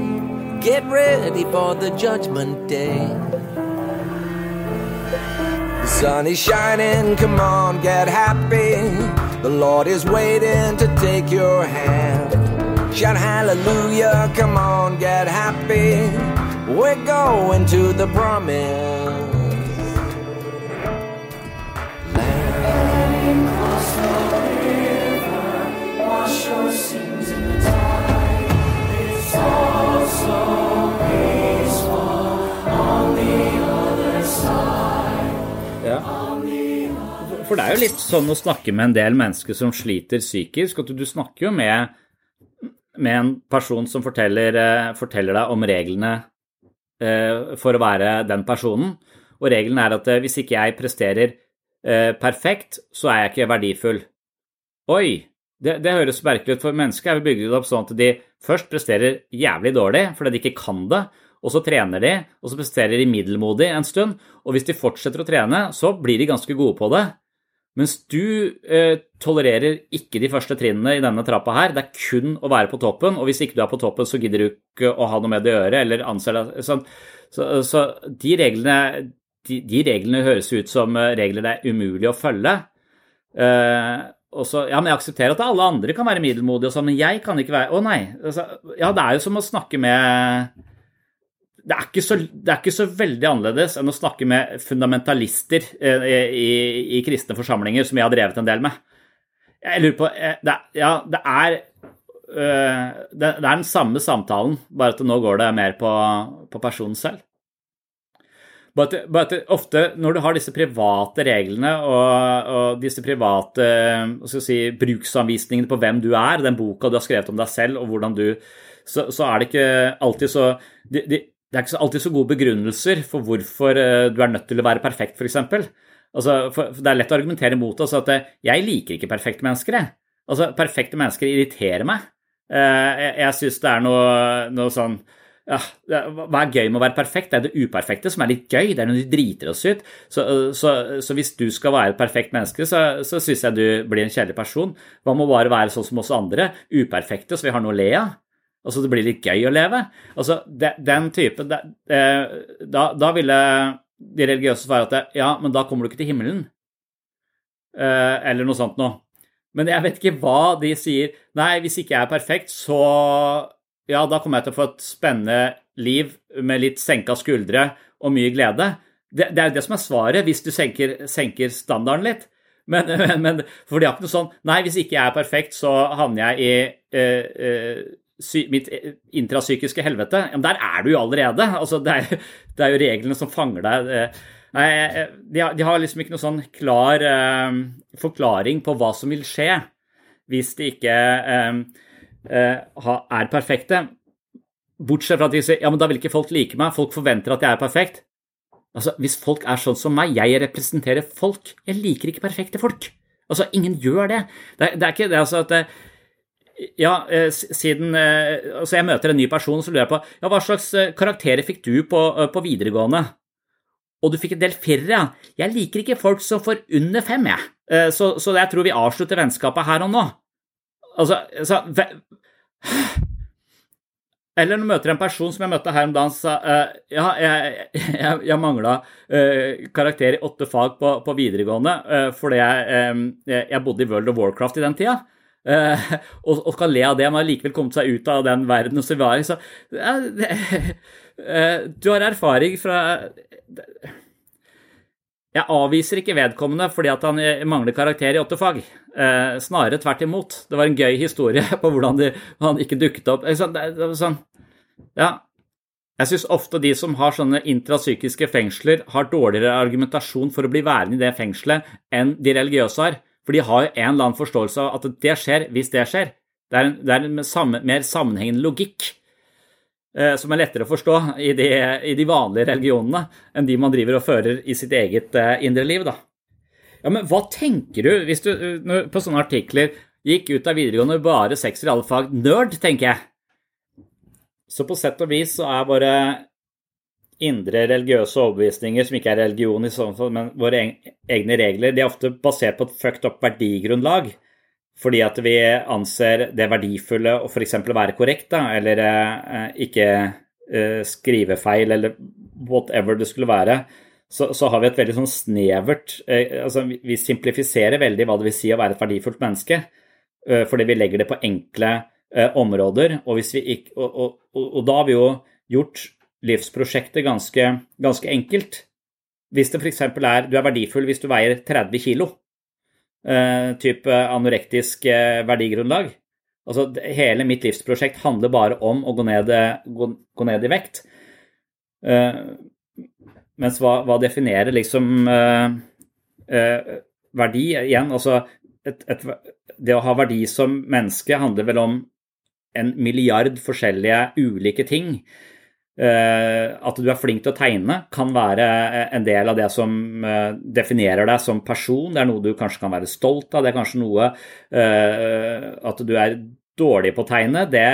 Get ready for the judgment day. The sun is shining, come on, get happy. The Lord is waiting to take your hand. Shout hallelujah, come on, get happy. We're going to the promise. For det er jo litt sånn å snakke med en del mennesker som sliter psykisk. at Du snakker jo med, med en person som forteller, eh, forteller deg om reglene eh, for å være den personen. Og regelen er at eh, hvis ikke jeg presterer perfekt, så er jeg ikke verdifull. Oi, det, det høres merkelig ut for mennesker. er bygge det opp sånn at de først presterer jævlig dårlig fordi de ikke kan det, og så trener de, og så presterer de middelmodig en stund. Og hvis de fortsetter å trene, så blir de ganske gode på det. Mens du eh, tolererer ikke de første trinnene i denne trappa her. Det er kun å være på toppen, og hvis ikke du er på toppen, så gidder du ikke å ha noe med det å gjøre, eller anser deg sånn. Så, så de, reglene, de, de reglene høres ut som eh, regler det er umulig å følge. Eh, så, ja, men Jeg aksepterer at alle andre kan være middelmodige, og sånn, men jeg kan ikke være Å nei. Altså, ja, det er jo som å snakke med det er, så, det er ikke så veldig annerledes enn å snakke med fundamentalister eh, i, i kristne forsamlinger, som jeg har drevet en del med. Jeg lurer på eh, det, Ja, det er øh, det, er den samme samtalen, bare at nå går det mer på, på personen selv. Bare at, ofte når du har disse private reglene og, og disse private si, bruksanvisningene på hvem du er, den boka du har skrevet om deg selv og hvordan du Så, så er det ikke alltid så de, de, Det er ikke alltid så gode begrunnelser for hvorfor eh, du er nødt til å være perfekt, f.eks. Altså, det er lett å argumentere mot altså at eh, jeg liker ikke perfekte mennesker. Jeg. Altså, perfekte mennesker irriterer meg. Eh, Jeg, jeg syns det er noe, noe sånn ja, Hva er gøy med å være perfekt? Det er det uperfekte som er litt gøy. Det er når de driter oss ut. Så, så, så hvis du skal være et perfekt menneske, så, så syns jeg du blir en kjedelig person. Hva med å bare være sånn som oss andre? Uperfekte, så vi har noe å le av. Altså, det blir litt gøy å leve. Altså, de, den type de, de, da, da ville de religiøse svare at det, ja, men da kommer du ikke til himmelen. Eh, eller noe sånt noe. Men jeg vet ikke hva de sier. Nei, hvis ikke jeg er perfekt, så ja, da kommer jeg til å få et spennende liv med litt senka skuldre og mye glede. Det, det er jo det som er svaret, hvis du senker, senker standarden litt. Men, men, men for de har ikke noe sånn Nei, hvis ikke jeg er perfekt, så havner jeg i eh, eh, mitt intrapsykiske helvete. Ja, men der er du jo allerede. Altså, det, er, det er jo reglene som fanger deg. eh. Nei, eh, de de har liksom ikke noen sånn klar eh, forklaring på hva som vil skje hvis de ikke eh, eh, er perfekte. Bortsett fra at de sier ja, men da vil ikke folk like meg, folk forventer at jeg er perfekt. Altså, Hvis folk er sånn som meg, jeg representerer folk, jeg liker ikke perfekte folk. Altså, Ingen gjør det. Det det er ikke det altså at eh, ja, eh, siden eh, altså Jeg møter en ny person, så lurer jeg på ja, hva slags eh, karakterer fikk du på, på videregående? Og du fikk en del firere, ja. Jeg liker ikke folk som får under fem, jeg. Så, så jeg tror vi avslutter vennskapet her og nå. Altså, så, ve- Eller når du møter en person som jeg møtte her om dagen, sa ja, jeg, jeg, jeg mangla karakter i åtte fag på, på videregående fordi jeg jeg bodde i World of Warcraft i den tida. Eh, og, og kan le av det, men har likevel kommet seg ut av den verden og videre. Så eh, du har erfaring fra Jeg avviser ikke vedkommende fordi at han mangler karakter i åtte fag. Uh, snarere tvert imot. Det var en gøy historie på hvordan de, han ikke dukket opp. Sånn, det sånn, ja. Jeg syns ofte de som har sånne intrapsykiske fengsler, har dårligere argumentasjon for å bli værende i det fengselet enn de religiøse har. For de har jo en eller annen forståelse av at det skjer hvis det skjer. Det er en, det er en samme, mer sammenhengende logikk eh, som er lettere å forstå i de, i de vanlige religionene enn de man driver og fører i sitt eget eh, indre liv. da. Ja, men hva tenker du hvis du eh, på sånne artikler gikk ut av videregående bare sekser i alle fag? Nerd, tenker jeg. Så på sett og vis så er våre indre religiøse overbevisninger, som ikke er religion i sånn fall, men våre egne regler, de er ofte basert på et fucked up verdigrunnlag. Fordi at vi anser det verdifulle å f.eks. være korrekt, da, eller eh, ikke eh, skrivefeil, eller whatever det skulle være. Så, så har vi et veldig sånn snevert eh, altså vi- Vi simplifiserer veldig hva det vil si å være et verdifullt menneske, eh, fordi vi legger det på enkle eh, områder. Og, vi ikke, og, og, og da har vi jo gjort livsprosjektet ganske, ganske enkelt. Hvis det f.eks. er du er verdifull hvis du veier 30 kilo, eh, type anorektisk eh, verdigrunnlag. Altså, hele mitt livsprosjekt handler bare om å gå ned, gå, gå ned i vekt. Eh, mens hva, hva definerer liksom eh, eh, verdi? Igjen, altså et, et, Det å ha verdi som menneske handler vel om en milliard forskjellige ulike ting. Eh, at du er flink til å tegne, kan være en del av det som eh, definerer deg som person. Det er noe du kanskje kan være stolt av. Det er kanskje noe eh, At du er dårlig på å tegne, det,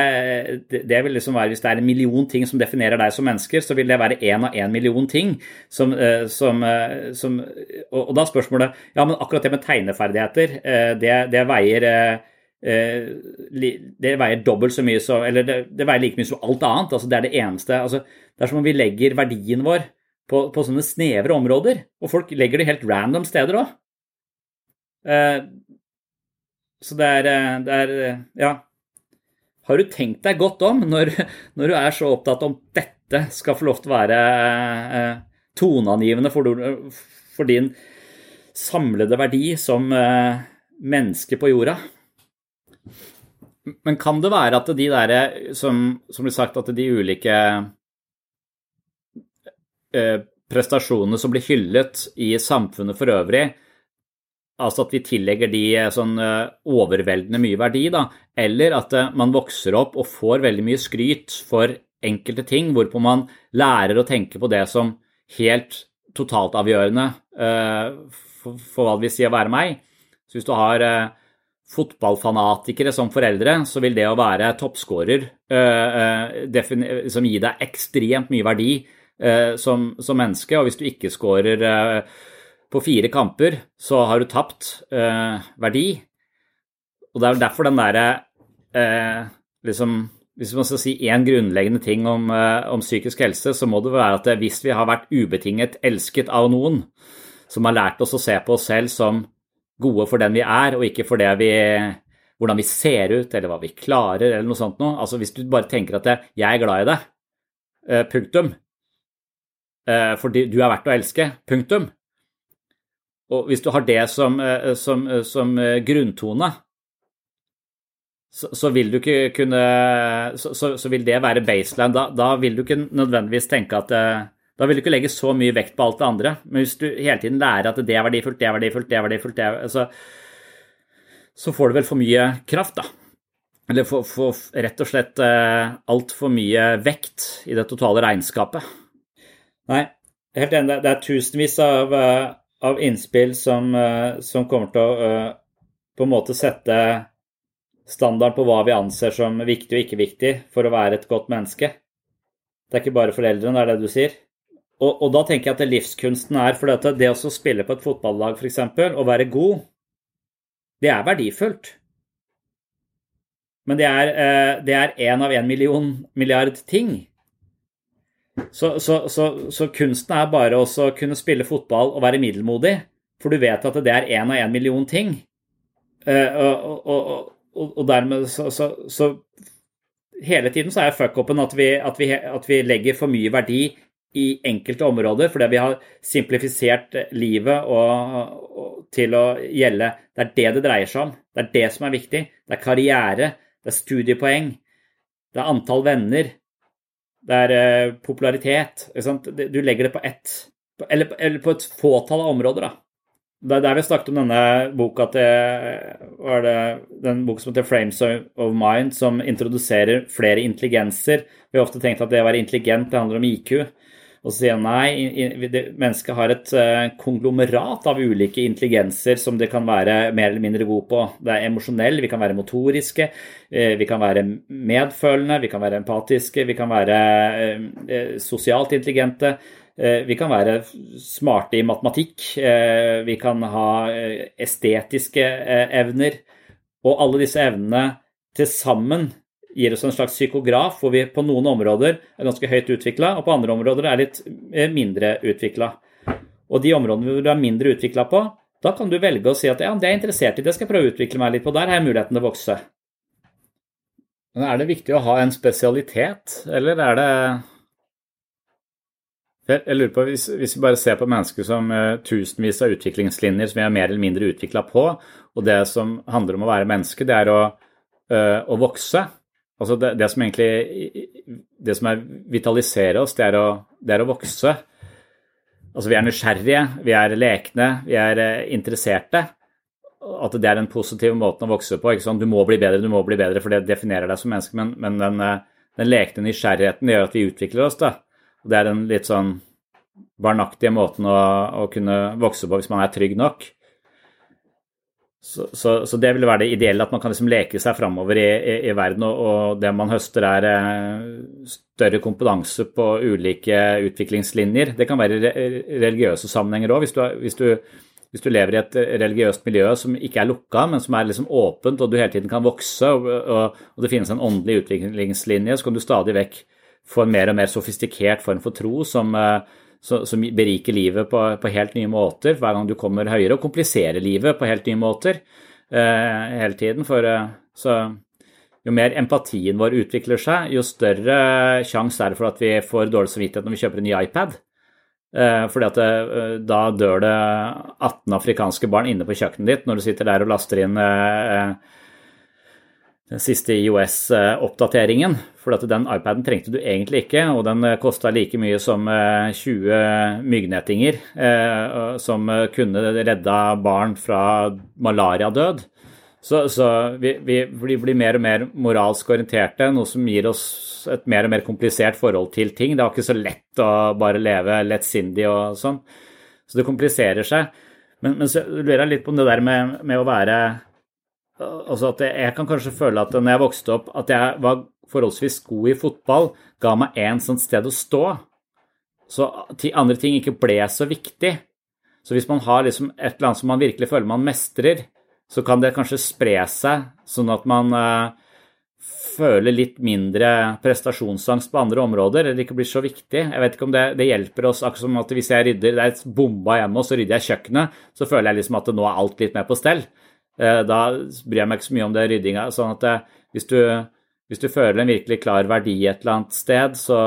det, vil liksom være Hvis det er en million ting som definerer deg som mennesker, så vil det være én av én million ting som, eh, som, eh, som og, da er spørsmålet Ja, men akkurat det med tegneferdigheter, eh, det, det veier eh, eh, det veier dobbelt så mye som eller det, det veier like mye som alt annet. altså Det er det eneste. altså Det er som om vi legger verdien vår på, på sånne snevre områder. Og folk legger det helt random steder òg. Eh, så det er, eh, det er eh, Ja. Har du tenkt deg godt om når, når du er så opptatt om dette skal få lov til å være eh, toneangivende for, for din samlede verdi som eh, menneske på jorda? Men kan det være at de der, som, som blir sagt, at de ulike eh, prestasjonene som blir hyllet i samfunnet for øvrig, altså at vi tillegger de eh, sånn eh, overveldende mye verdi, da, eller at eh, man vokser opp og får veldig mye skryt for enkelte ting, hvorpå man lærer å tenke på det som helt totalt avgjørende eh, for, for hva det vil si å være meg. Så hvis du har eh, fotballfanatikere som foreldre, så vil det å være toppskårer eh, eh, som gir deg ekstremt mye verdi eh, som, som menneske. Og hvis du ikke skårer på fire kamper, så har du tapt verdi. Og det er derfor den derre liksom hvis man skal si én grunnleggende ting om, om psykisk helse, så må det være at hvis vi har vært ubetinget elsket av noen som har lært oss å se på oss selv som gode for den vi er, og ikke for vi, hvordan vi ser ut, eller hva vi klarer, eller noe sånt noe. Altså hvis du bare tenker at 'jeg er glad i deg', eh, punktum, eh, fordi du er verdt å elske, punktum. Og hvis du har det som, eh, som, som grunntone, så, så vil du ikke kunne så, så, vil det være baseline. Da, da vil du ikke nødvendigvis tenke at Da vil du ikke legge så mye vekt på alt det andre. Men hvis du hele tiden lærer at det er verdifullt, det er verdifullt, det er verdifullt, det er, så, så får du vel for mye kraft, da. Eller for, for rett og slett eh, altfor mye vekt i det totale regnskapet. Nei, helt enig. Det- er tusenvis av, eh, av innspill som, eh, som kommer til å på en måte sette standard på hva vi anser som viktig og ikke viktig for å være et godt menneske. Det er ikke bare foreldrene, det er det du sier? Og, og da tenker jeg at det livskunsten er For det, det å spille på et fotballag, f.eks., og være god, det er verdifullt. Men det er, eh, én av en million milliard ting. Så, så, så, så kunsten er bare å kunne spille fotball og være middelmodig, for du vet at det er én av en million ting. Eh, og, og, og, og dermed så, Hele tiden så er fuck-upen at, at, at vi legger for mye verdi i enkelte områder fordi vi har simplifisert livet og, og, til å gjelde Det er det det dreier seg om. Det er det som er viktig. Det er karriere, det er studiepoeng, det er antall venner, det er uh, popularitet. Du legger det på ett eller, eller, på et fåtall av områder, da. Det er der vi snakket om denne boka til den boka som heter 'Frames of Mind', som introduserer flere intelligenser. Vi har ofte tenkt at det å være intelligent det handler om IQ. Og så sier han nei, mennesket har et eh, konglomerat av ulike intelligenser som det kan være mer eller mindre god på. Det er emosjonell, vi kan være motoriske, eh, vi kan være medfølende, vi kan være empatiske, vi kan være eh, sosialt intelligente. Vi kan være smarte i matematikk, vi kan ha estetiske evner. Og alle disse evnene til sammen gir oss en slags psykograf hvor vi på noen områder er ganske høyt utvikla, og på andre områder er litt eh, mindre utvikla. Og de områdene hvor du er mindre utvikla på, da kan du velge å si at ja, det er jeg interessert i, det skal jeg prøve å utvikle meg litt på, der har jeg muligheten til å vokse. Men er det viktig å ha en spesialitet, eller er det jeg lurer på, hvis, hvis, vi bare ser på mennesker som uh, tusenvis av utviklingslinjer som vi er mer eller mindre utvikla på, og det som handler om å være menneske, det er å, uh, å vokse. Altså det, det, som egentlig Det som er vitaliserer oss, det er, å, det er å vokse. Altså vi er nysgjerrige, vi er lekne, vi er eh, interesserte. At det er den positive måten å vokse på. Du må bli bedre, du må bli bedre, for det definerer deg som menneske. Men, men den, eh, den, lekne nysgjerrigheten gjør at vi utvikler oss. da. Det er den litt sånn barnaktige måten å, å kunne vokse på hvis man er trygg nok. Så, så, så, det vil være det ideelle, at man kan liksom leke seg framover i, i, i, verden. Og, og, det man høster, er eh, større kompetanse på ulike utviklingslinjer. Det kan være religiøse sammenhenger òg. Hvis, hvis, hvis, du lever i et religiøst miljø som ikke er lukka, men som er liksom åpent, og du hele tiden kan vokse, og, og, og det finnes en åndelig utviklingslinje, så kan du stadig vekk få en mer og mer sofistikert form for tro som som beriker livet på, på, helt nye måter hver gang du kommer høyere, og kompliserer livet på helt nye måter eh, hele tiden. For eh, så jo mer empatien vår utvikler seg, jo større sjanse er det for at vi får dårlig samvittighet når vi kjøper en ny iPad. Eh, fordi at det, da dør det 18 afrikanske barn inne på kjøkkenet ditt når du sitter der og laster inn eh, den siste IOS-oppdateringen. For den iPaden trengte du egentlig ikke, og den eh, kosta like mye som 20 eh, myggnettinger eh, som kunne redda barn fra malariadød. Så, så vi, vi, blir mer og mer moralsk orienterte, noe som gir oss et mer og mer komplisert forhold til ting. Det er ikke så lett å bare leve lettsindig og sånn. Så det kompliserer seg. Men, men så lurer jeg litt på om det der med, med å være altså at jeg kan kanskje føle at når jeg vokste opp, at jeg var forholdsvis god i fotball, ga meg én sånt sted å stå. Så andre ting ikke ble så viktig. Så hvis man har liksom et eller annet som man virkelig føler man mestrer, så kan det kanskje spre seg, sånn at man uh, føler litt mindre prestasjonsangst på andre områder, eller ikke blir så viktig. Jeg vet ikke om det, det hjelper oss, akkurat som at hvis jeg rydder, det er et bomba hjemme, og så rydder jeg kjøkkenet, så føler jeg liksom at nå er alt litt mer på stell. Uh, da bryr jeg meg ikke så mye om det ryddinga. sånn at det, hvis du hvis du føler en virkelig klar verdi et eller annet sted, så,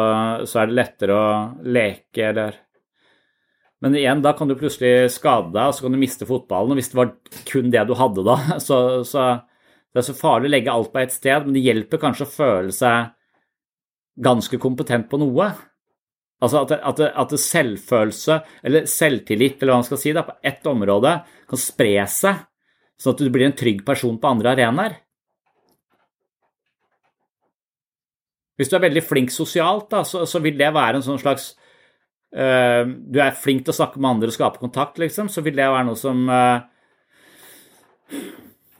så er det lettere å leke eller Men igjen, da kan du plutselig skade deg, og så kan du miste fotballen. Og hvis det var kun det du hadde da, så, så det er så farlig å legge alt på ett sted, men det hjelper kanskje å føle seg ganske kompetent på noe. Altså at, at, at selvfølelse, eller selvtillit, eller hva man skal si, da, på ett område kan spre seg, sånn at du blir en trygg person på andre arenaer. Hvis du er veldig flink sosialt, da, så, så, vil det være en sånn slags uh, Du er flink til å snakke med andre og skape kontakt, liksom, så vil det være noe som uh,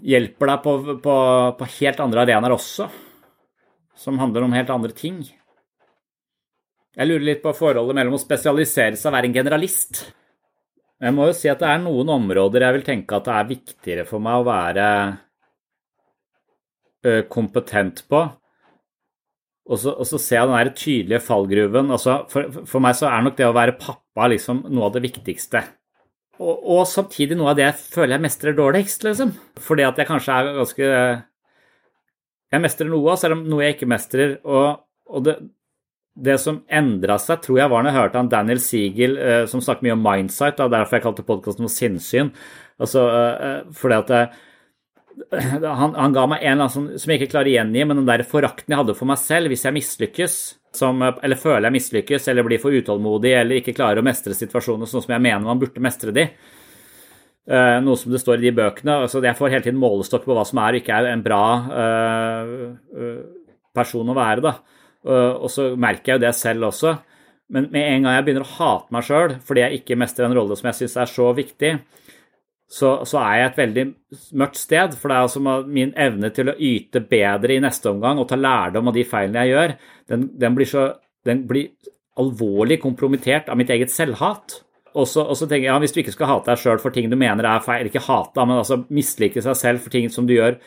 hjelper deg på, på, på, helt andre arenaer også. Som handler om helt andre ting. Jeg lurer litt på forholdet mellom å spesialisere seg og være en generalist. Jeg må jo si at det er noen områder jeg vil tenke at det er viktigere for meg å være kompetent på. Og så, og så ser jeg den der tydelige fallgruven. Altså, for, for meg så er nok det å være pappa liksom noe av det viktigste. Og, og samtidig noe av det jeg føler jeg mestrer dårligst, liksom. Fordi at jeg kanskje er ganske Jeg mestrer noe, selv om noe jeg ikke mestrer. Og, og det, det som endra seg, tror jeg var når jeg hørte han Daniel Siegel eh, som snakket mye om mindsight, da, derfor jeg kalte podkasten for sinnssyn. Altså, eh, fordi at eh, han, han, ga meg en eller annen som, som jeg ikke klarer å gjengi, men den der forakten jeg hadde for meg selv hvis jeg mislykkes, som, eller føler jeg mislykkes, eller blir for utålmodig, eller ikke klarer å mestre situasjoner sånn som jeg mener man burde mestre de. Noe som det står i de bøkene. altså Jeg får hele tiden målestokk på hva som er og ikke er en bra uh, person å være. da. Og så merker jeg jo det selv også. Men med en gang jeg begynner å hate meg sjøl fordi jeg ikke mestrer en rolle som jeg syns er så viktig, så, så, er jeg et veldig mørkt sted. For det er altså min evne til å yte bedre i neste omgang og ta lærdom av de feilene jeg gjør, den, den, blir, så, den blir, alvorlig kompromittert av mitt eget selvhat. Og så tenker jeg, ja, Hvis du ikke skal hate deg sjøl for ting du mener er feil, ikke hate, men altså mislike seg selv for ting som du gjør,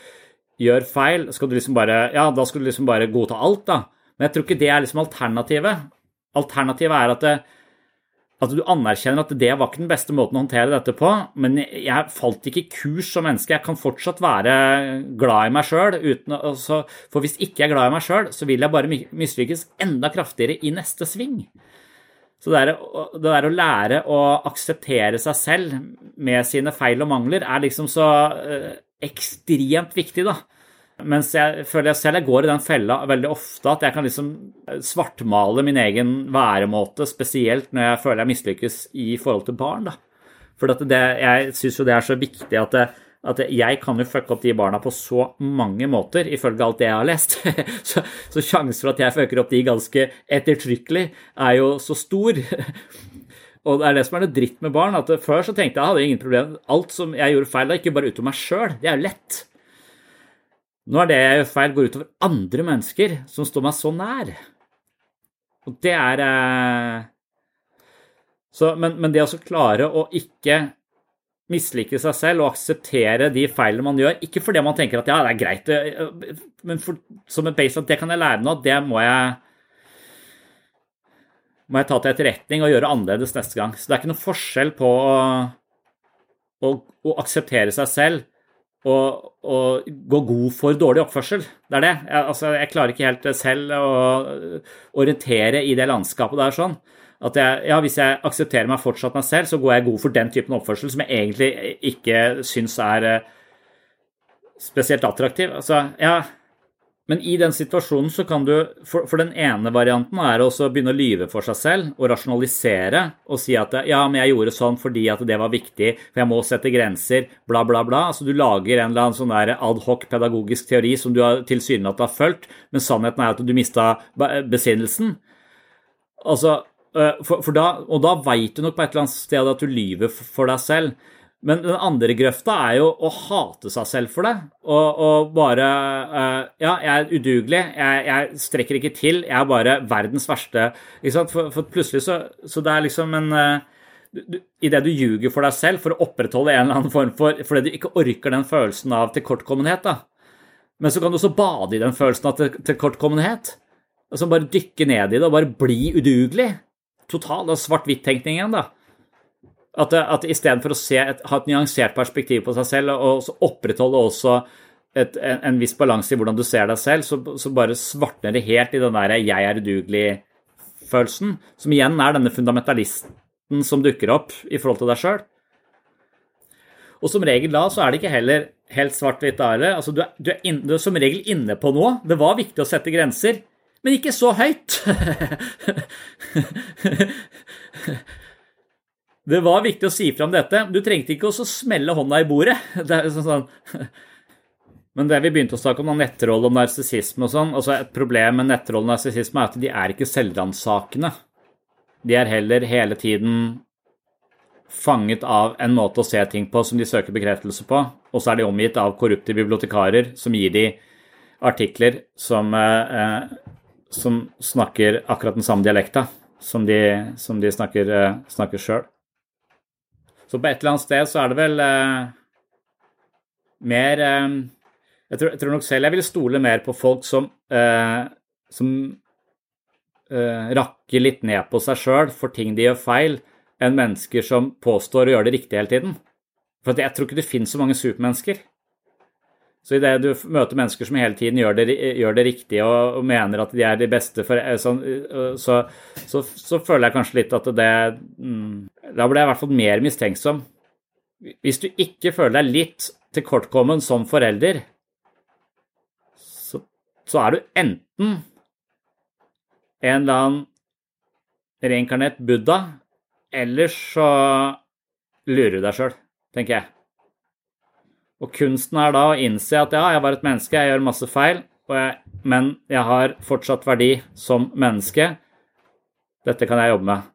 gjør feil, skal du liksom bare, ja, da skal du liksom bare godta alt, da. Men jeg tror ikke det er liksom alternativet. Alternativet er at det, at du anerkjenner at det var ikke den beste måten å håndtere dette på, men jeg falt ikke i kurs som menneske. Jeg kan fortsatt være glad i meg sjøl. For hvis ikke jeg er glad i meg sjøl, så vil jeg bare mislykkes enda kraftigere i neste sving. Så det, er, det der å lære å akseptere seg selv med sine feil og mangler er liksom så ekstremt viktig, da. Mens jeg føler jeg selv jeg går i den fella veldig ofte at jeg kan liksom svartmale min egen væremåte, spesielt når jeg føler jeg mislykkes i forhold til barn. da. For det, jeg syns jo det er så viktig at, det, at jeg kan jo fucke opp de barna på så mange måter, ifølge alt det jeg har lest. så, så sjansen for at jeg fucker opp de ganske ettertrykkelig, er jo så stor. Og det er det som er det dritt med barn. at Før så tenkte jeg jeg hadde ingen problem. Alt som jeg gjorde feil, da ikke bare utover meg sjøl. Det er jo lett. Nå er det jeg gjør feil, går utover andre mennesker som står meg så nær. Og det er eh... så, men, men, det å klare å ikke mislike seg selv og akseptere de feilene man gjør, ikke fordi man tenker at ja, det er greit, eh, men for, som en base at det kan jeg lære nå, det må jeg må jeg ta til etterretning og gjøre annerledes neste gang. Så det er ikke noe forskjell på å, å, å akseptere seg selv å, å, gå god for dårlig oppførsel. Det er det. Jeg, altså, jeg klarer ikke helt selv å orientere i det landskapet der sånn. At jeg, ja, hvis jeg aksepterer meg fortsatt meg selv, så går jeg god for den typen oppførsel som jeg egentlig ikke syns er eh, spesielt attraktiv. Altså, ja, men i den situasjonen så kan du For, for den ene varianten er å begynne å lyve for seg selv og rasjonalisere og si at ja, men jeg gjorde sånn fordi at det var viktig, for jeg må sette grenser, bla, bla, bla. Altså du lager en eller annen sånn der adhoc pedagogisk teori som du tilsynelatende har fulgt, men sannheten er at du mista besinnelsen. Altså, øh, for, for da, og da veit du nok på et eller annet sted at du lyver for deg selv. Men den andre grøfta er jo å hate seg selv for det. Og, og bare uh, Ja, jeg er udugelig. Jeg, jeg, strekker ikke til. Jeg er bare verdens verste. For, for, plutselig så, så det er liksom en uh, Idet du ljuger for deg selv for å opprettholde en eller annen form for Fordi du ikke orker den følelsen av tilkortkommenhet, da. Men så kan du også bade i den følelsen av tilkortkommenhet. Altså bare dykke ned i det og bare bli udugelig. Total svart-hvitt-tenkning igjen, da. At, at istedenfor å et, ha et nyansert perspektiv på seg selv, og så opprettholde også et, en, en, viss balanse i hvordan du ser deg selv, så, så bare svartner det helt i den der 'jeg er udugelig'-følelsen, som igjen er denne fundamentalisten som dukker opp i forhold til deg sjøl. Og som regel da så er det ikke heller helt svart-hvitt da heller. Altså, du, er, du, er inn, du er som regel inne på noe. Det var viktig å sette grenser, men ikke så høyt. Det var viktig å si fram dette. Du trengte ikke å smelle hånda i bordet. Det er sånn, sånn. Men det vi begynte å snakke om, nettroll og narsissisme og sånn altså Et problem med nettroll og narsissisme er at de er ikke selvransakende. De er heller hele tiden fanget av en måte å se ting på som de søker bekreftelse på, og så er de omgitt av korrupte bibliotekarer som gir de artikler som eh, som snakker akkurat den samme dialekta som de, som de snakker, uh, sjøl. Så på et eller annet sted så er det vel eh, mer eh, jeg, tror, jeg, tror, nok selv jeg vil stole mer på folk som, som rakker litt ned på seg sjøl for ting de gjør feil, enn mennesker som påstår å gjøre det riktig hele tiden. For jeg tror ikke det finnes så mange supermennesker. Så idet du møter mennesker som hele tiden gjør det, gjør det riktig og, og, mener at de er de beste for eh, sånn, så, så, så, føler jeg kanskje litt at det mm, Da blir jeg i hvert fall mer mistenksom. Hvis du ikke føler deg litt tilkortkommen som forelder, så, så er du enten en eller annen reinkarnert Buddha, eller så lurer du deg sjøl, tenker jeg. Og kunsten er da å innse at ja, jeg var et menneske, jeg gjør masse feil, jeg, men jeg har fortsatt verdi som menneske. Dette kan jeg jobbe med.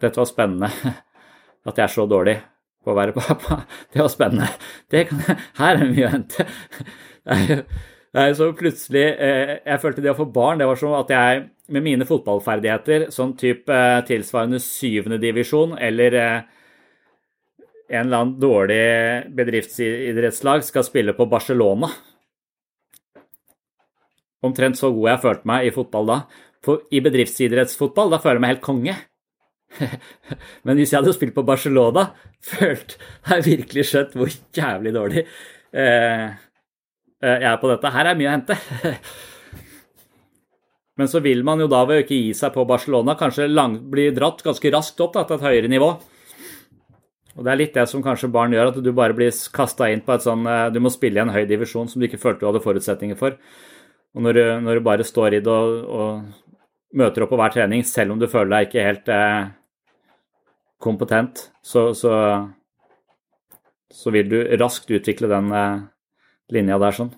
Dette var spennende. At jeg er så dårlig på å være pappa. Det var spennende. Det kan her er mye å hente. Det er jo så plutselig eh, Jeg følte det å få barn, det var som at jeg med mine fotballferdigheter, sånn type eh, tilsvarende syvende divisjon eller eh, en eller annen dårlig bedriftsidrettslag skal spille på Barcelona. Omtrent så god jeg følte meg i fotball da. For i bedriftsidrettsfotball, da føler jeg meg helt konge. Men hvis jeg hadde spilt på Barcelona, følte jeg virkelig skjønt hvor jævlig dårlig eh, eh, jeg er på dette. Her er mye å hente. Men så vil man jo da ved å ikke gi seg på Barcelona, kanskje lang, bli dratt ganske raskt opp da, til et høyere nivå. Og Det er litt det som kanskje barn gjør, at du bare blir kasta inn på et sånn eh, Du må spille i en høy divisjon som du ikke følte du hadde forutsetninger for. Og når du, når du bare står i det og, og, møter opp på hver trening, selv om du føler deg ikke helt eh, kompetent, så, så, så, vil du raskt utvikle den eh, linja der sånn.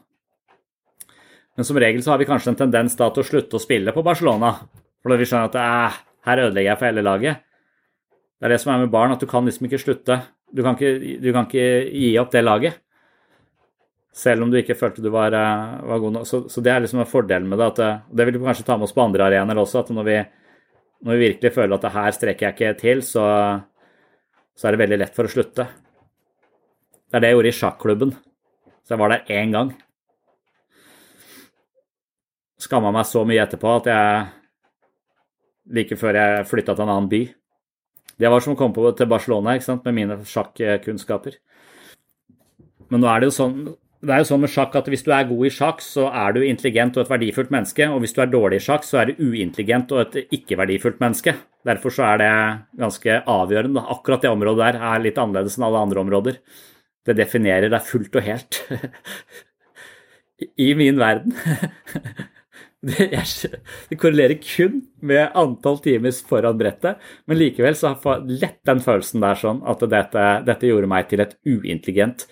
Men som regel så har vi kanskje en tendens da til å slutte å spille på Barcelona. For da vi skjønner at eh, her ødelegger jeg for hele laget. Det er det som er med barn, at du kan liksom ikke slutte. Du kan ikke, du kan ikke gi opp det laget. Selv om du ikke følte du var, eh, var god nok. Så, så, det er liksom en fordel med det. Det, det vil du kanskje ta med oss på andre arenaer også. At når vi, når vi, virkelig føler at det her strekker jeg ikke til, så, så er det veldig lett for å slutte. Det er det jeg gjorde i sjakklubben. Så jeg var der én gang. Skamma meg så mye etterpå at jeg Like før jeg flytta til en annen by det var som å komme på, til Barcelona ikke sant, med mine sjakkunnskaper. Men nå er det jo sånn det er jo sånn med sjakk at Hvis du er god i sjakk, så er du intelligent og et verdifullt menneske. Og hvis du er dårlig i sjakk, så er du uintelligent og et ikke-verdifullt menneske. Derfor så er det ganske avgjørende. Akkurat det området der er litt annerledes enn alle andre områder. Det definerer deg fullt og helt. I min verden. Det, korrelerer kun med antall timer foran brettet, men likevel så har jeg lett den følelsen der sånn at dette, dette gjorde meg til et uintelligent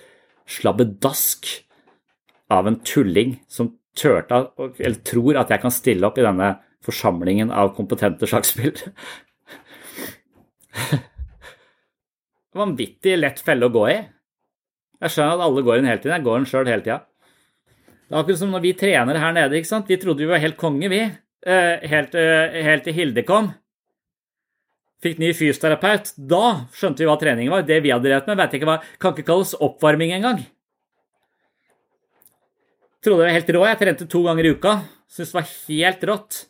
slabbedask av en tulling som tørte, eller tror at jeg kan stille opp i denne forsamlingen av kompetente sjakkspillere. Vanvittig lett felle å gå i. Jeg skjønner at alle går inn hele tiden. Jeg går den sjøl hele tida. Det er akkurat som når vi trener her nede. ikke sant? Vi trodde vi var helt konge, vi. Eh, helt, eh, helt til Hilde kom. Fikk ny fysioterapeut. Da skjønte vi hva treningen var. Det vi hadde drevet med, vet ikke hva, kan ikke kalles oppvarming engang. Trodde jeg var helt rå. Jeg trente to ganger i uka. Syntes det var helt rått.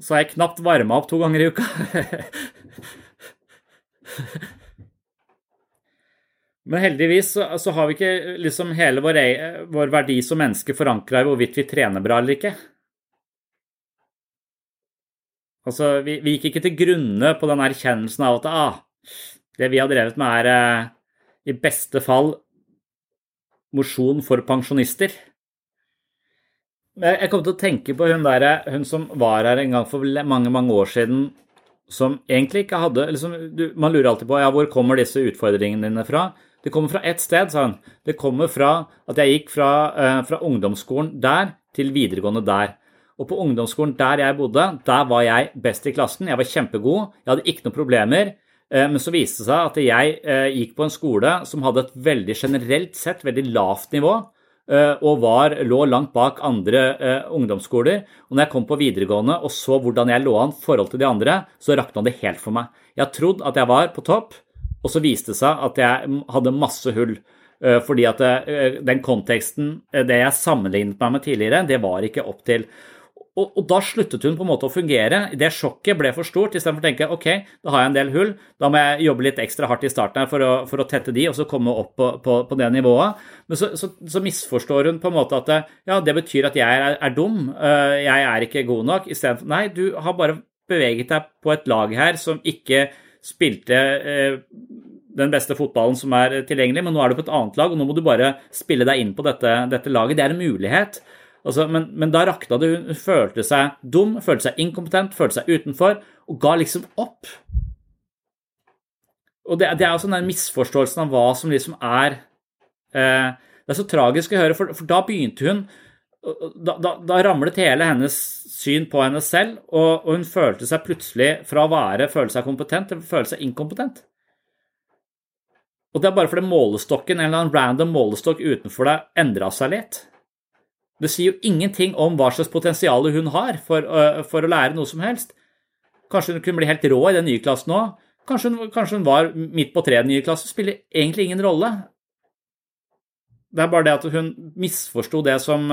Så har jeg knapt varma opp to ganger i uka. Men heldigvis så, så, har vi ikke liksom hele vår, vår verdi som menneske forankra i hvorvidt vi trener bra eller ikke. Altså, vi, vi gikk ikke til grunne på den erkjennelsen av at ah, det vi har drevet med, er eh, i beste fall mosjon for pensjonister. Jeg kom til å tenke på hun, der, hun som var her en gang for mange mange år siden, som egentlig ikke hadde liksom, du, Man lurer alltid på ja, hvor kommer disse utfordringene dine fra. Det kommer fra ett sted, sa hun. Det kommer fra at jeg gikk fra, uh, fra, ungdomsskolen der til videregående der. Og på ungdomsskolen der jeg bodde, der var jeg best i klassen. Jeg var kjempegod, jeg hadde ikke noen problemer. Uh, men så viste det seg at jeg uh, gikk på en skole som hadde et veldig generelt sett veldig lavt nivå. eh, og var, lå langt bak andre eh, ungdomsskoler. Og når jeg kom på videregående og så hvordan jeg lå an forhold til de andre, så rakna det helt for meg. Jeg har trodd at jeg var på topp, og så viste det seg at jeg hadde masse hull. Eh, Fordi at eh, den konteksten, eh, det jeg sammenlignet meg med tidligere, det var ikke opp til. Og, og da sluttet hun på en måte å fungere. Det sjokket ble for stort. Istedenfor å tenke ok, da har jeg en del hull, da må jeg jobbe litt ekstra hardt i starten her for å, for å tette de, og så komme opp på, på, på det nivået. Men så, så, så, misforstår hun på en måte at ja, det betyr at jeg er, er dum, jeg er ikke god nok. Istedenfor nei, du har bare beveget deg på et lag her som ikke spilte eh, den beste fotballen som er tilgjengelig, men nå er du på et annet lag, og nå må du bare spille deg inn på dette, dette laget. Det er en mulighet. Altså, men, men, da rakna det. Hun følte seg dum, følte seg inkompetent, følte seg utenfor, og ga liksom opp. Og det, det er sånn den misforståelsen av hva som liksom er eh, Det er så tragisk å høre, for, for da begynte hun da, da, da, ramlet hele hennes syn på henne selv, og, og, hun følte seg plutselig, fra å være føle seg kompetent, til å føle seg inkompetent. Og det er bare fordi målestokken, en eller annen random målestokk utenfor deg, endra seg litt. Det sier jo ingenting om hva slags potensial hun har for, for, å lære noe som helst. Kanskje hun kunne bli helt rå i den nye klassen òg. Kanskje, kanskje, hun var midt på treet i den nye klassen. Spiller egentlig ingen rolle. Det er bare det at hun misforsto det som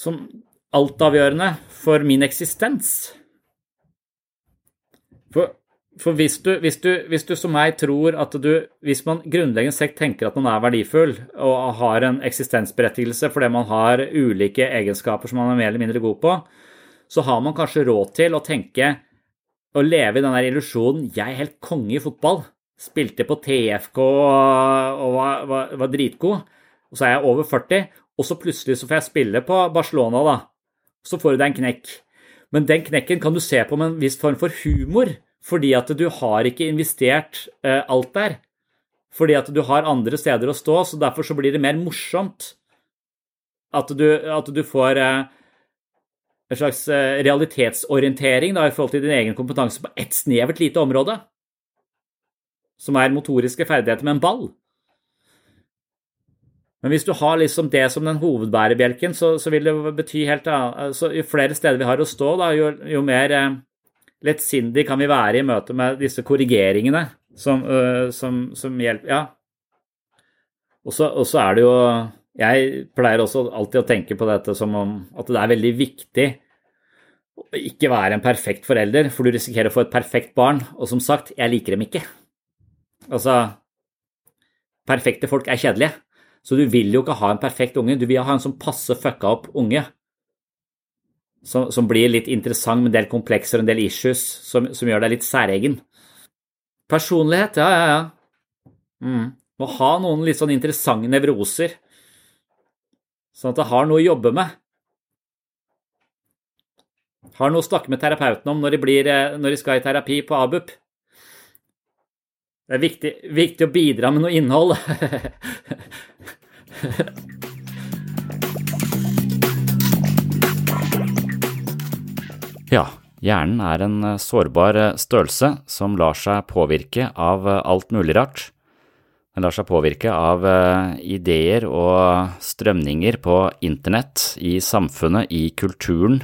som altavgjørende for min eksistens. For for hvis du, hvis, du, hvis du, som meg tror at du Hvis man grunnleggende sett tenker at man er verdifull og har en eksistensberettigelse fordi man har ulike egenskaper som man er mer eller mindre god på, så har man kanskje råd til å tenke å leve i den der illusjonen 'jeg er helt konge i fotball', spilte på TFK og var, var, var dritgod, og så er jeg over 40, og så plutselig så får jeg spille på Barcelona, da. Så får du deg en knekk. Men den knekken kan du se på med en viss form for humor fordi at du har ikke investert eh, alt der. Fordi at du har andre steder å stå, så derfor så blir det mer morsomt at du, at du får eh, en slags eh, realitetsorientering da, i forhold til din egen kompetanse på ett snevert lite område, som er motoriske ferdigheter med en ball. Men hvis du har liksom det som den hovedbærebjelken, så, så vil det bety helt annet. Så jo flere steder vi har å stå, da, jo, jo mer eh, lettsindig kan vi være i møte med disse korrigeringene som, uh, som, som hjelper Ja. Og så er det jo Jeg pleier også alltid å tenke på dette som om at det er veldig viktig å ikke være en perfekt forelder, for du risikerer å få et perfekt barn. Og som sagt, jeg liker dem ikke. Altså Perfekte folk er kjedelige. Så du vil jo ikke ha en perfekt unge, du vil ha en som passe fucka opp unge som, som, blir litt interessant med en del komplekser og en del issues som, som gjør deg litt særegen. Personlighet, ja, ja, ja. Mm. Må ha noen litt sånn interessante nevroser, sånn at det har noe å jobbe med. Har noe å snakke med terapeuten om når de, blir, eh, når de skal i terapi på ABUP. Det er viktig, viktig å bidra med noe innhold. Ja, hjernen er en eh, sårbar eh, størrelse som lar seg påvirke av eh, alt mulig rart. Den lar seg påvirke av ideer og strømninger på internett, i samfunnet, i kulturen.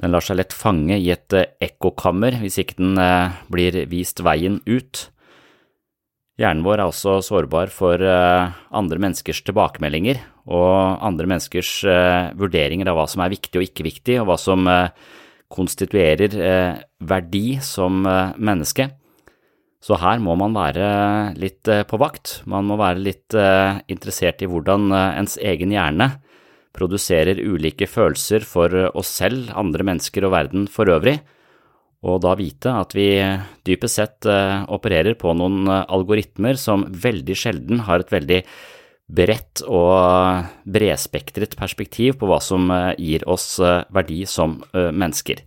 Den lar seg lett fange i et ekkokammer hvis ikke den blir vist veien ut. Hjernen vår er også sårbar for andre menneskers tilbakemeldinger og andre menneskers vurderinger av hva som er viktig og ikke viktig, og hva som konstituerer eh, verdi som eh, menneske. Så her må man være litt eh, på vakt. Man må være litt interessert i hvordan ens egen hjerne produserer ulike følelser for oss selv, andre mennesker og verden for øvrig, og da vite at vi dypest sett opererer på noen algoritmer som veldig sjelden har et veldig bredt og bredspektret perspektiv på hva som eh, gir oss eh, verdi som eh, mennesker.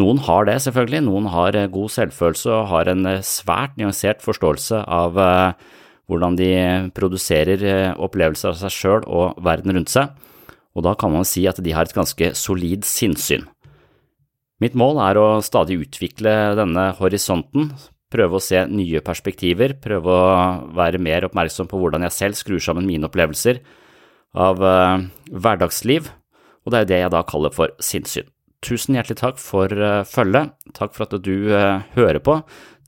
Noen har det, selvfølgelig. Noen har god selvfølelse og har en svært nyansert forståelse av hvordan de produserer opplevelser av seg sjøl og verden rundt seg, og da kan man si at de har et ganske solid sinnssyn. Mitt mål er å stadig utvikle denne horisonten prøve å se nye perspektiver, prøve å være mer oppmerksom på hvordan jeg selv skrur sammen mine opplevelser av uh, hverdagsliv, og det er det jeg da kaller for sinnssyn. Tusen hjertelig takk for uh, følget, takk for at du uh, hører på,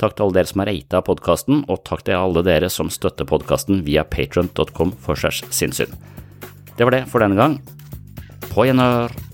takk til alle dere som har rata podkasten, og takk til alle dere som støtter podkasten via patron.com for sinnssyn. Det var det for denne gang. På gjenhør.